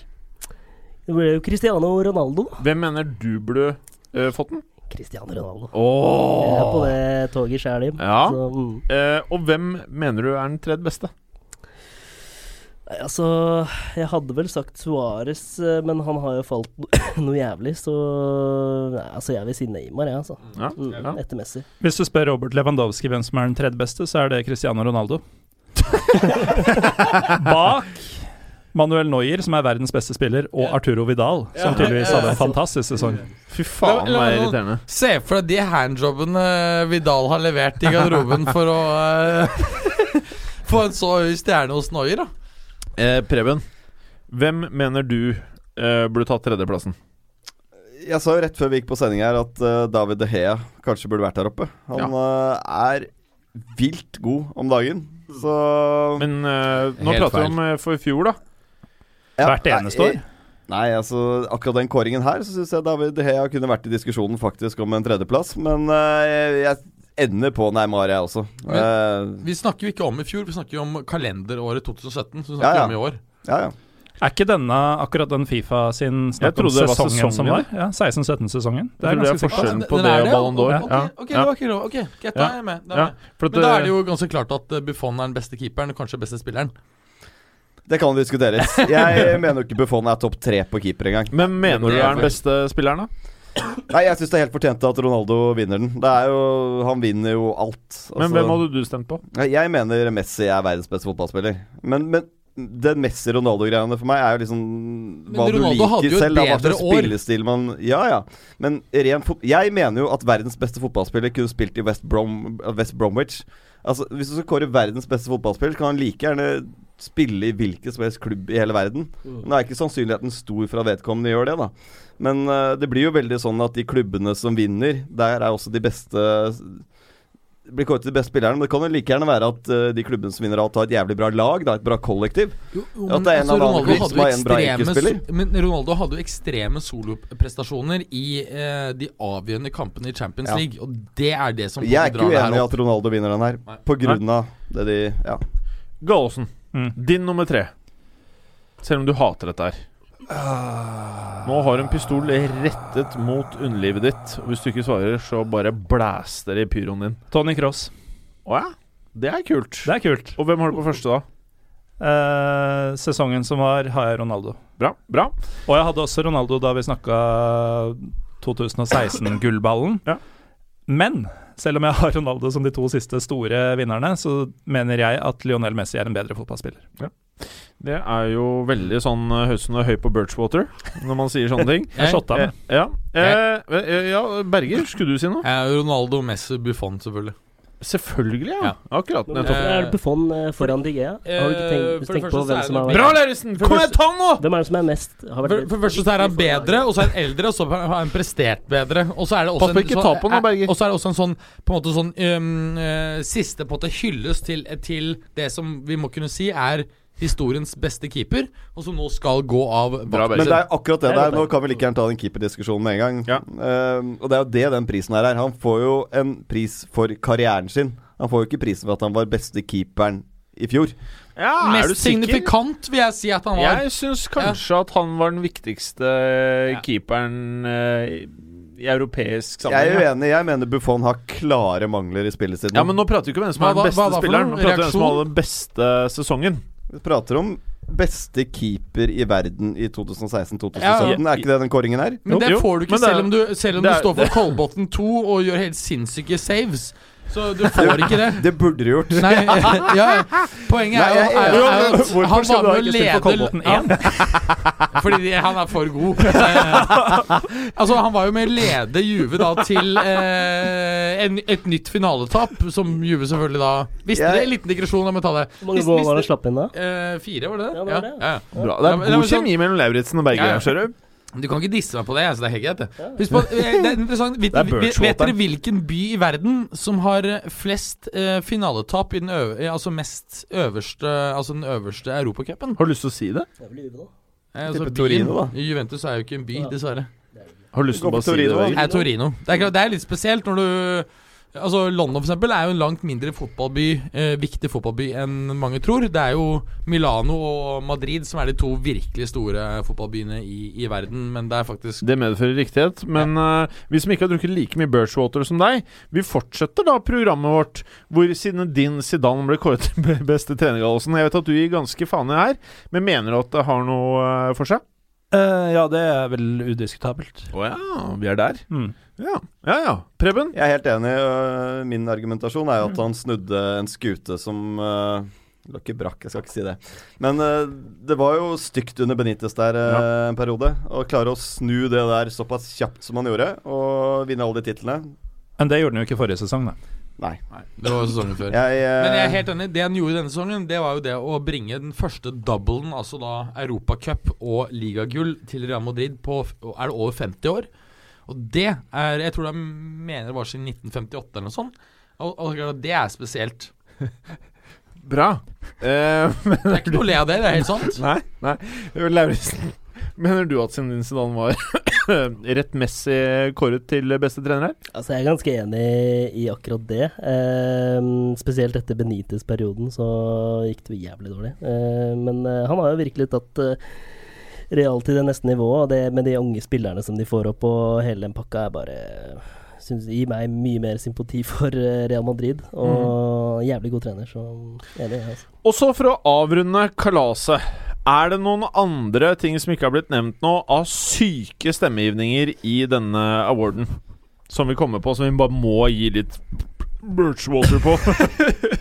Speaker 4: Det ble jo Cristiano Ronaldo.
Speaker 7: Hvem mener du burde eh, fått den?
Speaker 4: Cristiano Ronaldo. Jeg er på
Speaker 7: Åh
Speaker 4: det toget sjæl, Jim.
Speaker 7: Ja.
Speaker 4: Så, mm.
Speaker 7: Eh, og hvem mener du er den tredje beste?
Speaker 4: Altså Jeg hadde vel sagt Suárez, eh, men han har jo falt noe jævlig, så Nei, altså jeg vil si Neymar, jeg, altså.
Speaker 7: Ja,
Speaker 4: Mm,
Speaker 7: ja.
Speaker 4: Etter Messi.
Speaker 5: Hvis du spør Robert Lewandowski hvem som er den tredje beste, så er det Cristiano Ronaldo. Bak Manuel Neuer, som er verdens beste spiller, og Arturo Vidal, som tydeligvis hadde en fantastisk sesong.
Speaker 7: Fy faen, det er irriterende.
Speaker 3: Se for deg de handjobbene Vidal har levert i garderoben for å uh, få en så høy stjerne hos Noyer, da.
Speaker 7: Eh, Preben, hvem mener du eh, burde tatt tredjeplassen?
Speaker 6: Jeg sa jo rett før vi gikk på sending her at uh, David De Hea kanskje burde vært der oppe. Han eh, er vilt god om dagen. Så
Speaker 7: Men uh, nå
Speaker 3: Helt
Speaker 7: prater vi om for i fjor, da.
Speaker 6: ja,
Speaker 5: Hvert eneste år.
Speaker 6: Nei, altså akkurat den kåringen her så syns jeg David De Hea kunne vært i diskusjonen faktisk om en tredjeplass. Men jeg, jeg, ender på Neymar, jeg også.
Speaker 3: Men-
Speaker 6: Eh,
Speaker 3: Vi snakker jo ikke om i fjor, vi snakker jo om kalenderåret 2017. Så vi snakker
Speaker 6: ja.
Speaker 3: om i år.
Speaker 6: ja, ja.
Speaker 5: Er ikke denne akkurat den Fifa sin snakk om
Speaker 2: trodde det var
Speaker 5: sesongen, som var? Ja, 16-17-sesongen. Det er
Speaker 2: det er
Speaker 5: ganske sikkert.
Speaker 2: forskjellen på det
Speaker 3: er
Speaker 2: og Ballon d'Or.
Speaker 3: Ok,
Speaker 2: Ja,
Speaker 3: ok,
Speaker 2: ja.
Speaker 3: det var ikke lov. Ok, greit, da er jeg med. Da er
Speaker 2: Ja,
Speaker 3: med. Men
Speaker 2: det, da
Speaker 3: er det jo ganske klart at eh, Buffon er den beste keeperen, kanskje beste spilleren.
Speaker 6: Det kan diskuteres. Jeg mener jo ikke Buffon er topp tre på keeper engang.
Speaker 2: Men mener du
Speaker 3: er
Speaker 2: den beste spilleren, da?
Speaker 6: Nei, jeg syns det er helt fortjent at Ronaldo vinner den. Det er jo Han vinner jo alt.
Speaker 2: Men
Speaker 6: Altså-
Speaker 2: hvem hadde du stemt på?
Speaker 6: Jeg mener Messi er verdens beste fotballspiller. Men, men den Messi-Ronaldo-greiene for meg er jo liksom hva du
Speaker 3: Ronaldo hadde
Speaker 6: liker
Speaker 3: jo et
Speaker 6: selv. Hva
Speaker 3: bedre
Speaker 6: slags
Speaker 3: år.
Speaker 6: spillestil man Ja, ja. Men ren fot jeg mener jo at verdens beste fotballspiller kunne spilt i West, Brom, West Bromwich. Altså, Hvis du skal kåre verdens beste fotballspiller, kan han like gjerne spille i hvilken som helst klubb i hele verden. Nå er ikke sannsynligheten stor for at vedkommende gjør det, da. Men uh, det blir jo veldig sånn at de klubbene som vinner, der er også de beste blir kåret til de beste spillerne. Men det kan jo like gjerne være at uh, de klubbene som vinner alt, har et jævlig bra lag, da, et bra kollektiv.
Speaker 3: Jo, jo,
Speaker 6: At det er en
Speaker 3: altså,
Speaker 6: av
Speaker 3: Ronaldo hadde
Speaker 6: som har en bra
Speaker 3: ekstreme
Speaker 6: enkeltspiller.
Speaker 3: Men Ronaldo hadde jo ekstreme soloprestasjoner i uh, de avgjørende kampene i Champions
Speaker 6: Ja.
Speaker 3: League, og det er det som
Speaker 6: Jeg er ikke
Speaker 3: drar det her
Speaker 6: uenig i at Ronaldo vinner den her, på grunn av det de Ja.
Speaker 2: Gallosen,
Speaker 5: Mm.
Speaker 2: din nummer tre. Selv om du hater dette her. Nå har en pistol rettet mot underlivet ditt. Og hvis du ikke svarer, så bare blæster det i pyroen din.
Speaker 5: Tony Cross.
Speaker 2: Å ja? Det er kult.
Speaker 5: Det er kult.
Speaker 2: Og hvem har du på første, da?
Speaker 5: Eh, sesongen som var, har jeg Ronaldo.
Speaker 2: Bra. bra
Speaker 5: Og jeg hadde også Ronaldo da vi snakka 2016-gullballen.
Speaker 2: Ja.
Speaker 5: Men selv om jeg har Ronaldo som de to siste store vinnerne, så mener jeg at Lionel Messi er en bedre fotballspiller.
Speaker 2: Det er jo veldig sånn du er høy på Birchwater når man sier sånne ting.
Speaker 5: Jeg shotta
Speaker 2: Eh,
Speaker 5: med.
Speaker 2: ja. Eh, eh, ja, Berger, skulle du si noe?
Speaker 3: Eh, Ronaldo, Messi, Buffon, selvfølgelig.
Speaker 2: Selvfølgelig, ja.
Speaker 3: Ja.
Speaker 2: Akkurat.
Speaker 4: Men
Speaker 2: Nettopp.
Speaker 4: Er det Buffon eh, foran Digea? Har du ikke tenkt,
Speaker 3: Eh,
Speaker 4: tenkt på hvem som har
Speaker 3: vært
Speaker 2: Bra, Lauritzen! Kom igjen, ta nå!
Speaker 4: Hvem er det som er mest har vært
Speaker 3: For, for det første så er han bedre, og så er han eldre, og så har han prestert bedre. Og så er det også
Speaker 2: Pass på ikke ta på noe, Berger.
Speaker 3: Og så er det også en sånn På en måte sånn um, uh, Siste på en måte hylles til, til det som vi må kunne si er historiens beste keeper, og som nå skal gå av
Speaker 2: Bra,
Speaker 6: Men det er akkurat det
Speaker 4: er
Speaker 6: der. Nå kan vi like gjerne ta den keeperdiskusjonen med en gang.
Speaker 2: Ja.
Speaker 6: Uh, og det er jo det den prisen her er. Han får jo en pris for karrieren sin. Han får jo ikke prisen for at han var beste keeperen i fjor.
Speaker 2: Ja, er du
Speaker 3: Mest signifikant, vil jeg si at han var.
Speaker 2: Jeg syns kanskje at han var den viktigste keeperen eh, i europeisk
Speaker 6: Jeg er uenig. Jeg mener Buffon har klare mangler i spillet sitt.
Speaker 2: Ja, men nå prater vi ikke om hvem som er den beste spilleren. Nå prater vi om hvem som har den beste sesongen.
Speaker 6: Vi prater om beste keeper i verden i 2016-2017.
Speaker 3: Ja.
Speaker 6: Er ikke det den kåringen er?
Speaker 3: Men
Speaker 2: Jo,
Speaker 3: det får du ikke selv om du, selv om du står for Kolbotn 2 og gjør helt sinnssyke saves. Så du får ikke det.
Speaker 6: Det burde du gjort.
Speaker 3: Nei, ja, poenget er jo,
Speaker 6: er, jeg-
Speaker 3: er er at han var med å lede ja, Fordi de- han er for god. Eh, altså, han var jo med å lede Juve da til eh, en, et nytt finaletap, som Juve selvfølgelig da Visste det? En liten digresjon, la meg ta det.
Speaker 4: Hvor mange
Speaker 3: Visste-
Speaker 4: mål var det slapp inn da?
Speaker 3: Eh, fire, var det det?
Speaker 4: Ja, det var det.
Speaker 3: Ja, ja.
Speaker 2: Bra. Det er god kjemi mellom Lauritzen og Berger.
Speaker 3: Ja,
Speaker 2: du?
Speaker 3: Kan ikke disse meg på det, altså det er helt greit. det. Husk på, eh, det er interessant Vet,
Speaker 2: Det er
Speaker 3: vet, vet dere hvilken by i verden som har eh, flest eh, finaletap i den øve, eh, altså mest øverste Altså den øverste europacupen?
Speaker 2: Har du lyst til å si det?
Speaker 4: Det er vel Juve, da.
Speaker 3: Eh, altså
Speaker 6: Torino, da.
Speaker 3: Juventus er jo ikke en by, dessverre.
Speaker 2: Har du lyst til å bare si det? Det
Speaker 3: Er Torino. Det er, det er litt spesielt når du Altså London for eksempel er jo en langt mindre fotballby eh, viktig fotballby enn mange tror. Det er jo Milano og Madrid som er de to virkelig store fotballbyene i, i verden, men det er faktisk
Speaker 2: Det medfører riktighet. Men eh, vi som ikke har drukket like mye Birchwater som deg, vi fortsetter da programmet vårt hvor siden din Zidane ble kåret til beste trenergallosen Jeg vet at du gir ganske faen i her, men mener du at det har noe eh, for seg?
Speaker 5: Eh, ja, det er vel udiskutabelt.
Speaker 2: Å ja, vi er der.
Speaker 5: Mm.
Speaker 2: Ja, ja. ja. Preben?
Speaker 6: Jeg er helt enig. øh, Min argumentasjon er jo at han snudde en skute som uh, Det var ikke brakk, jeg skal ikke si det. Men uh, det var jo stygt under Benitez der ja. en periode. Å klare å snu det der såpass kjapt som han gjorde, og vinne alle de titlene
Speaker 5: Men det gjorde han jo ikke forrige sesong, da.
Speaker 6: Nei.
Speaker 3: Nei, det var sesongen før.
Speaker 6: Jeg, øh,
Speaker 3: Men jeg er helt enig. Det han gjorde denne sesongen, det var jo det å bringe den første doublen, altså da Europacup og ligagull, til Real Madrid på Er det over 50 år? Og det er Jeg tror de mener det var siden 1958 eller noe sånt. Og, og det er spesielt.
Speaker 2: Bra. Uh,
Speaker 3: Det er ikke noe å le av det, det er helt sant.
Speaker 2: nei, nei. Lauritzen, mener du at Zinedine Zidane var rettmessig kåret til beste trener her?
Speaker 4: Altså, jeg er ganske enig i akkurat det. Eh, spesielt etter Benitez-perioden så gikk det jævlig dårlig. Eh, men han har jo virkelig tatt eh, Real til det neste nivået, og det med de unge spillerne som de får opp, og hele den pakka er bare synes, gir meg mye mer sympati for eh, Real Madrid. Og jævlig god trener, så enig. Altså.
Speaker 2: Og så for å avrunde kalaset. Er det noen andre ting som ikke har blitt nevnt nå, av syke stemmegivninger i denne awarden? Som vi kommer på, som vi bare må gi litt Birchwater på.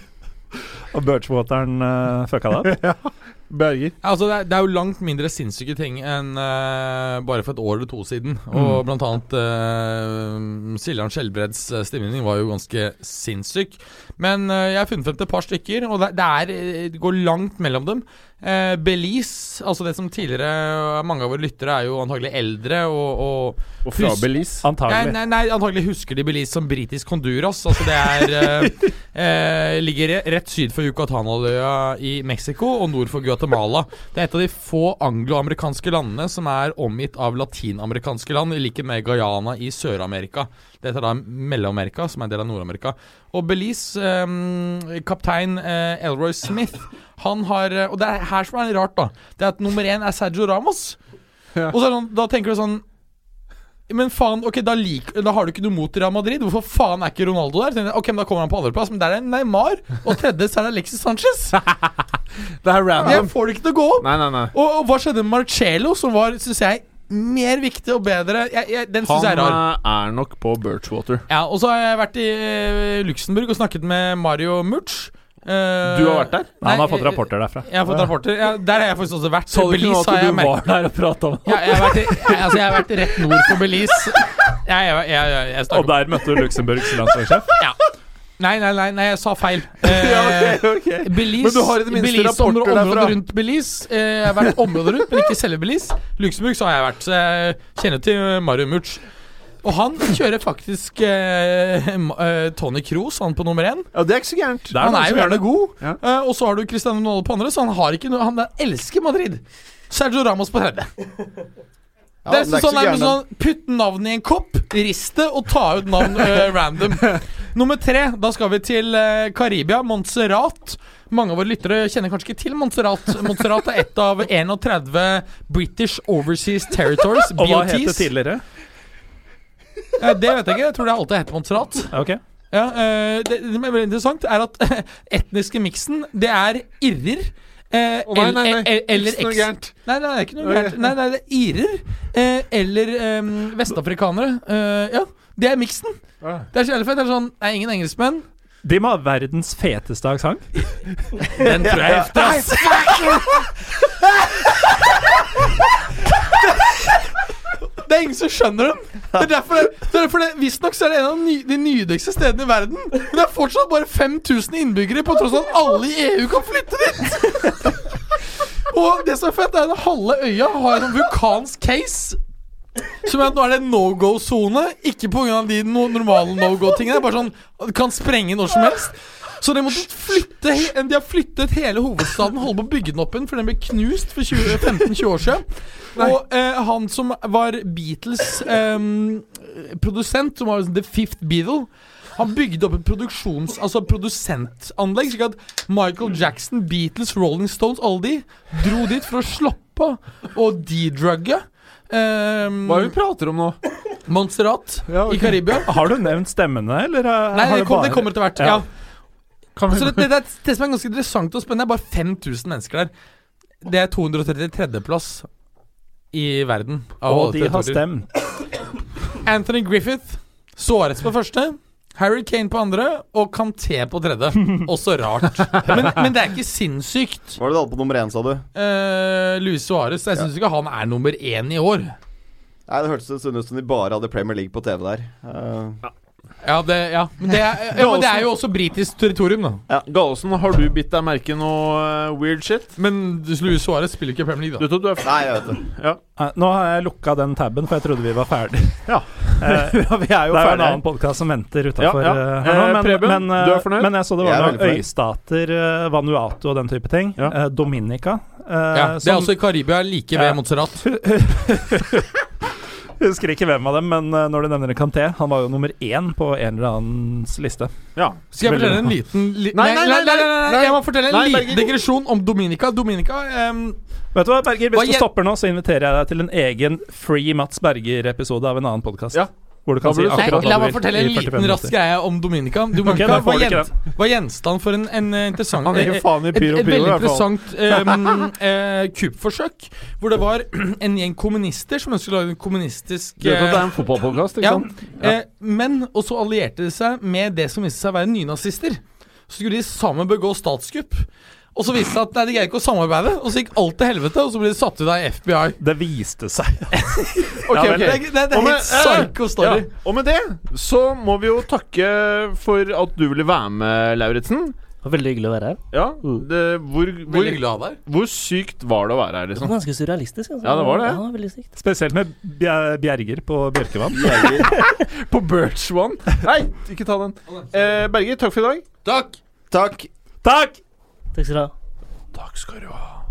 Speaker 5: Og Birchwateren uh, fucka det opp.
Speaker 2: Berger.
Speaker 3: Altså, det, er, det er jo langt mindre sinnssyke ting enn uh, bare for et år eller to siden. Og blant annet uh, Siljan Skjelbreds stemning var jo ganske sinnssyk. Men uh, jeg har funnet frem til et par stykker, og det, det, er, det går langt mellom dem. Uh, Belize, altså det som tidligere Mange av våre lyttere er jo antagelig eldre og, og
Speaker 2: Og fra
Speaker 3: Hus-
Speaker 2: Belize.
Speaker 5: Antagelig.
Speaker 3: nei, nei, antagelig husker de Belize som britisk Honduras. Altså det er eh, eh, Ligger rett syd for Yucatanhalvøya i Mexico og nord for Guatemala. Det er et av de få angloamerikanske landene som er omgitt av latinamerikanske land, i likhet med Guyana i Sør-Amerika. Dette er da Mellom-Amerika, som er en del av Nord-Amerika. Og Belize, eh, kaptein eh, Elroy Smith, han har eh, Og det er her som er rart, da. Det er at nummer én er Sergio Ramos.
Speaker 2: Ja.
Speaker 3: Og så da tenker du sånn men faen, ok, da, lik, da har du ikke noe mot Real Madrid. Hvorfor faen er ikke Ronaldo der? Ok, men Da kommer han på andreplass, men der er Neymar. Og tredje så er det Alexis Sanchez.
Speaker 2: Det er random.
Speaker 3: Jeg får det ikke til å gå opp.
Speaker 2: Nei, nei, nei.
Speaker 3: Og, og hva skjedde med Marcello, som var, syns jeg, mer viktig og bedre? Jeg, jeg, den syns jeg er rar.
Speaker 2: Han er nok på Birchwater.
Speaker 3: Ja, Og så har jeg vært i eh, Luxembourg og snakket med Mario Murch. Uh,
Speaker 2: Du har vært der?
Speaker 5: Han har fått
Speaker 3: eh,
Speaker 5: rapporter derfra.
Speaker 3: Jeg har fått rapporter. Ja, der har jeg faktisk også vært.
Speaker 2: Så du ikke nå at du var der og prata om
Speaker 3: Ja, jeg, har vært, i- altså, jeg har vært rett nord for Belize. Jeg, jeg, jeg, jeg, jeg
Speaker 5: Og der møtte du Luxembourgs landslagssjef.
Speaker 3: Nei, nei, nei, nei, jeg sa feil. Eh, Belize,
Speaker 2: Men du har i det minste
Speaker 3: Belize
Speaker 2: rapporter
Speaker 3: området,
Speaker 2: derfra.
Speaker 3: rundt Belize. Eh, jeg har vært området rundt, men ikke selve Belize. Luxembourg så har jeg vært, så jeg kjenner til Mario Murch. Og han kjører faktisk eh, eh, Tony Kroos, han på nummer én.
Speaker 2: Ja, det er ikke så gærent.
Speaker 5: Det er
Speaker 3: Han er jo gjerne god.
Speaker 2: Ja.
Speaker 3: Eh, og så har du Cristiano Ronaldo på andre, så han har ikke noe Han elsker Madrid. Sergio Ramos på tredje.
Speaker 6: Ja,
Speaker 3: det er
Speaker 6: er
Speaker 3: sånn,
Speaker 6: så
Speaker 3: er sånn Putt navnet i en kopp, rist det og ta ut navn eh, random. Nummer tre, da skal vi til uh, Karibia, Montserrat. Mange av våre lyttere kjenner kanskje ikke til Montserrat. Montserrat er ett av 31 British Overseas Territories,
Speaker 5: Og hva het det tidligere?
Speaker 3: Eh, det vet jeg ikke. Jeg tror det alltid hett Montserrat.
Speaker 5: Ok.
Speaker 3: Ja, eh, det, det som er veldig interessant, er at etniske miksen, det er irrer. Eh,
Speaker 2: oh, nei, nei, nei.
Speaker 3: el- el- eller
Speaker 2: Ikke noe
Speaker 3: eks-
Speaker 2: gærent.
Speaker 3: Nei, nei, det er ikke noe gærent. Nei, nei, det er irer. Eh, eller eh, vestafrikanere. Eh, ja, det er miksen. Det er så jævlig fett. Det er sånn Det er ingen engelskmenn.
Speaker 5: De må ha verdens feteste aksent.
Speaker 3: Den tror jeg er heftig, ass. Det er ingen som skjønner den. Det er derfor det, det, er derfor det Visstnok så er det en av ny, de nydeligste stedene i verden. Men det er fortsatt bare 5000 innbyggere, på tross av at alle i EU kan flytte dit. Og det som er fett, er at halve øya har en vulkansk case. Som at nå er det no go-sone. Ikke pga. de no normale no go-tingene. Bare sånn kan sprenge når som helst. Så de, flytte, de har flyttet hele hovedstaden, holder på å bygge den opp igjen, for den ble knust for 15-20 år siden. Og eh, han som var Beatles ehm, produsent, som var The Fifth Beatle han bygde opp et produksjons... Altså produsentanlegg, slik at Michael Jackson, Beatles, Rolling Stones, alle de dro dit for å slappe og de-drugge. Um,
Speaker 2: Hva er det vi prater om nå?
Speaker 3: Montserrat
Speaker 2: Ja, okay.
Speaker 3: i Karibia.
Speaker 5: Har du nevnt stemmene, eller uh,
Speaker 3: Nei, det, kom,
Speaker 5: bare
Speaker 3: det kommer etter hvert.
Speaker 5: Ja.
Speaker 3: Ja. Så det, det, det, det som er ganske interessant og spennende, er bare 5000 mennesker der. Det er 233.-plass i verden.
Speaker 5: Og de har stemt.
Speaker 3: Anthony Griffith, såres på første. Harry Kane på andre og Kanté på tredje. Også rart. Men, men det er ikke sinnssykt.
Speaker 6: Hva var det du hadde på nummer én, sa du?
Speaker 3: Uh, Luis Suárez, jeg syns ikke han er nummer én i år.
Speaker 6: Nei, Det hørtes ut som de bare hadde Premier League på TV der. Uh.
Speaker 3: Ja, det, ja. Men, det er, ja, men det er jo også britisk territorium, da.
Speaker 2: Gallosen, har du bitt deg merke noe eh, weird shit?
Speaker 3: Men Luis Suárez spiller ikke i Premier League,
Speaker 2: Du
Speaker 3: da.
Speaker 2: tror du er f...
Speaker 6: nei, jeg vet det.
Speaker 2: Ja.
Speaker 5: Nei, Nå har jeg lukka den taben, for jeg trodde vi var ferdig.
Speaker 2: Ja.
Speaker 5: Eh,
Speaker 2: ja, vi er jo
Speaker 5: det er jo en annen podkast som venter utafor
Speaker 2: Ja, ja.
Speaker 5: her nå.
Speaker 2: Eh,
Speaker 5: Men,
Speaker 2: Preben,
Speaker 5: men, eh,
Speaker 2: du er fornøyd?
Speaker 5: men jeg så det var noen øystater, eh, Vanuatu og den type ting.
Speaker 2: Ja.
Speaker 5: Eh, Dominica. eh,
Speaker 3: Ja, det er
Speaker 5: som-
Speaker 3: også i Karibia, like ved
Speaker 5: Ja.
Speaker 3: Montserrat.
Speaker 5: Husker ikke hvem av dem, men eh, når du nevner Kanté, han var jo nummer én på en eller annens liste.
Speaker 2: Ja.
Speaker 3: Skal jeg fortelle en liten li
Speaker 2: Nei, nei, nei, nei, nei.
Speaker 3: Jeg må fortelle en
Speaker 2: Nei,
Speaker 3: liten digresjon om Dominica. Dominica um,
Speaker 5: Vet du hva, Berger,
Speaker 3: Hva
Speaker 5: Hvis du stopper nå, så inviterer jeg deg til en egen Free Mats Berger-episode av en annen podkast.
Speaker 2: Ja.
Speaker 5: Hvor du kan si
Speaker 2: akkurat hva
Speaker 3: Nei,
Speaker 5: vil.
Speaker 3: la meg fortelle en liten rask greie om Dominica. Dominica
Speaker 5: okay,
Speaker 3: var, gjen, var gjenstand for en, en eh, interessant
Speaker 2: Han er
Speaker 3: eh,
Speaker 2: faen i
Speaker 3: et,
Speaker 2: pyro
Speaker 3: et
Speaker 2: pyro, i
Speaker 3: veldig interessant um, kuppforsøk. Hvor det var en gjeng kommunister som ønsket å lage en kommunistisk
Speaker 2: Du vet at det er en fotballpodkast, ikke
Speaker 3: ja,
Speaker 2: sant?
Speaker 3: eh, Men også allierte de seg med det som viste seg å være nynazister. Så skulle de sammen begå statskupp. Og så viste det seg at nei, de greier ikke å samarbeide, og så gikk alt til helvete, og så ble de satt ut av FBI.
Speaker 5: Det viste seg.
Speaker 2: Ok,
Speaker 5: Ja,
Speaker 2: ok.
Speaker 3: Det, det, det er
Speaker 2: med-
Speaker 3: helt psycho story.
Speaker 2: Ja. Og med det så må vi jo takke for at du ville være med, Lauritzen.
Speaker 4: Veldig hyggelig å være her.
Speaker 2: Ja,
Speaker 4: Mm.
Speaker 2: det, hvor, hvor,
Speaker 3: ha
Speaker 2: hvor sykt var det å være her, Liksom?
Speaker 4: Det var
Speaker 2: liksom?
Speaker 4: ganske surrealistisk. Altså.
Speaker 2: Ja, det var det.
Speaker 4: Ja, veldig sykt.
Speaker 5: Spesielt med Bjerger på Bjørkevann.
Speaker 2: På Birch One. Nei, ikke ta den. Eh, Berger, takk for i dag.
Speaker 3: Takk!
Speaker 6: Takk.
Speaker 5: Takk!
Speaker 4: Takk skal du ha.
Speaker 2: Takk skal du ha.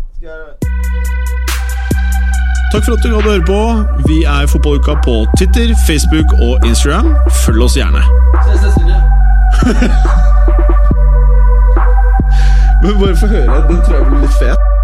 Speaker 2: Takk for at du hadde høre på. Vi er Fotballuka på Twitter, Facebook og Instagram. Følg oss gjerne. Men bare få høre. Den tror jeg blir litt fet.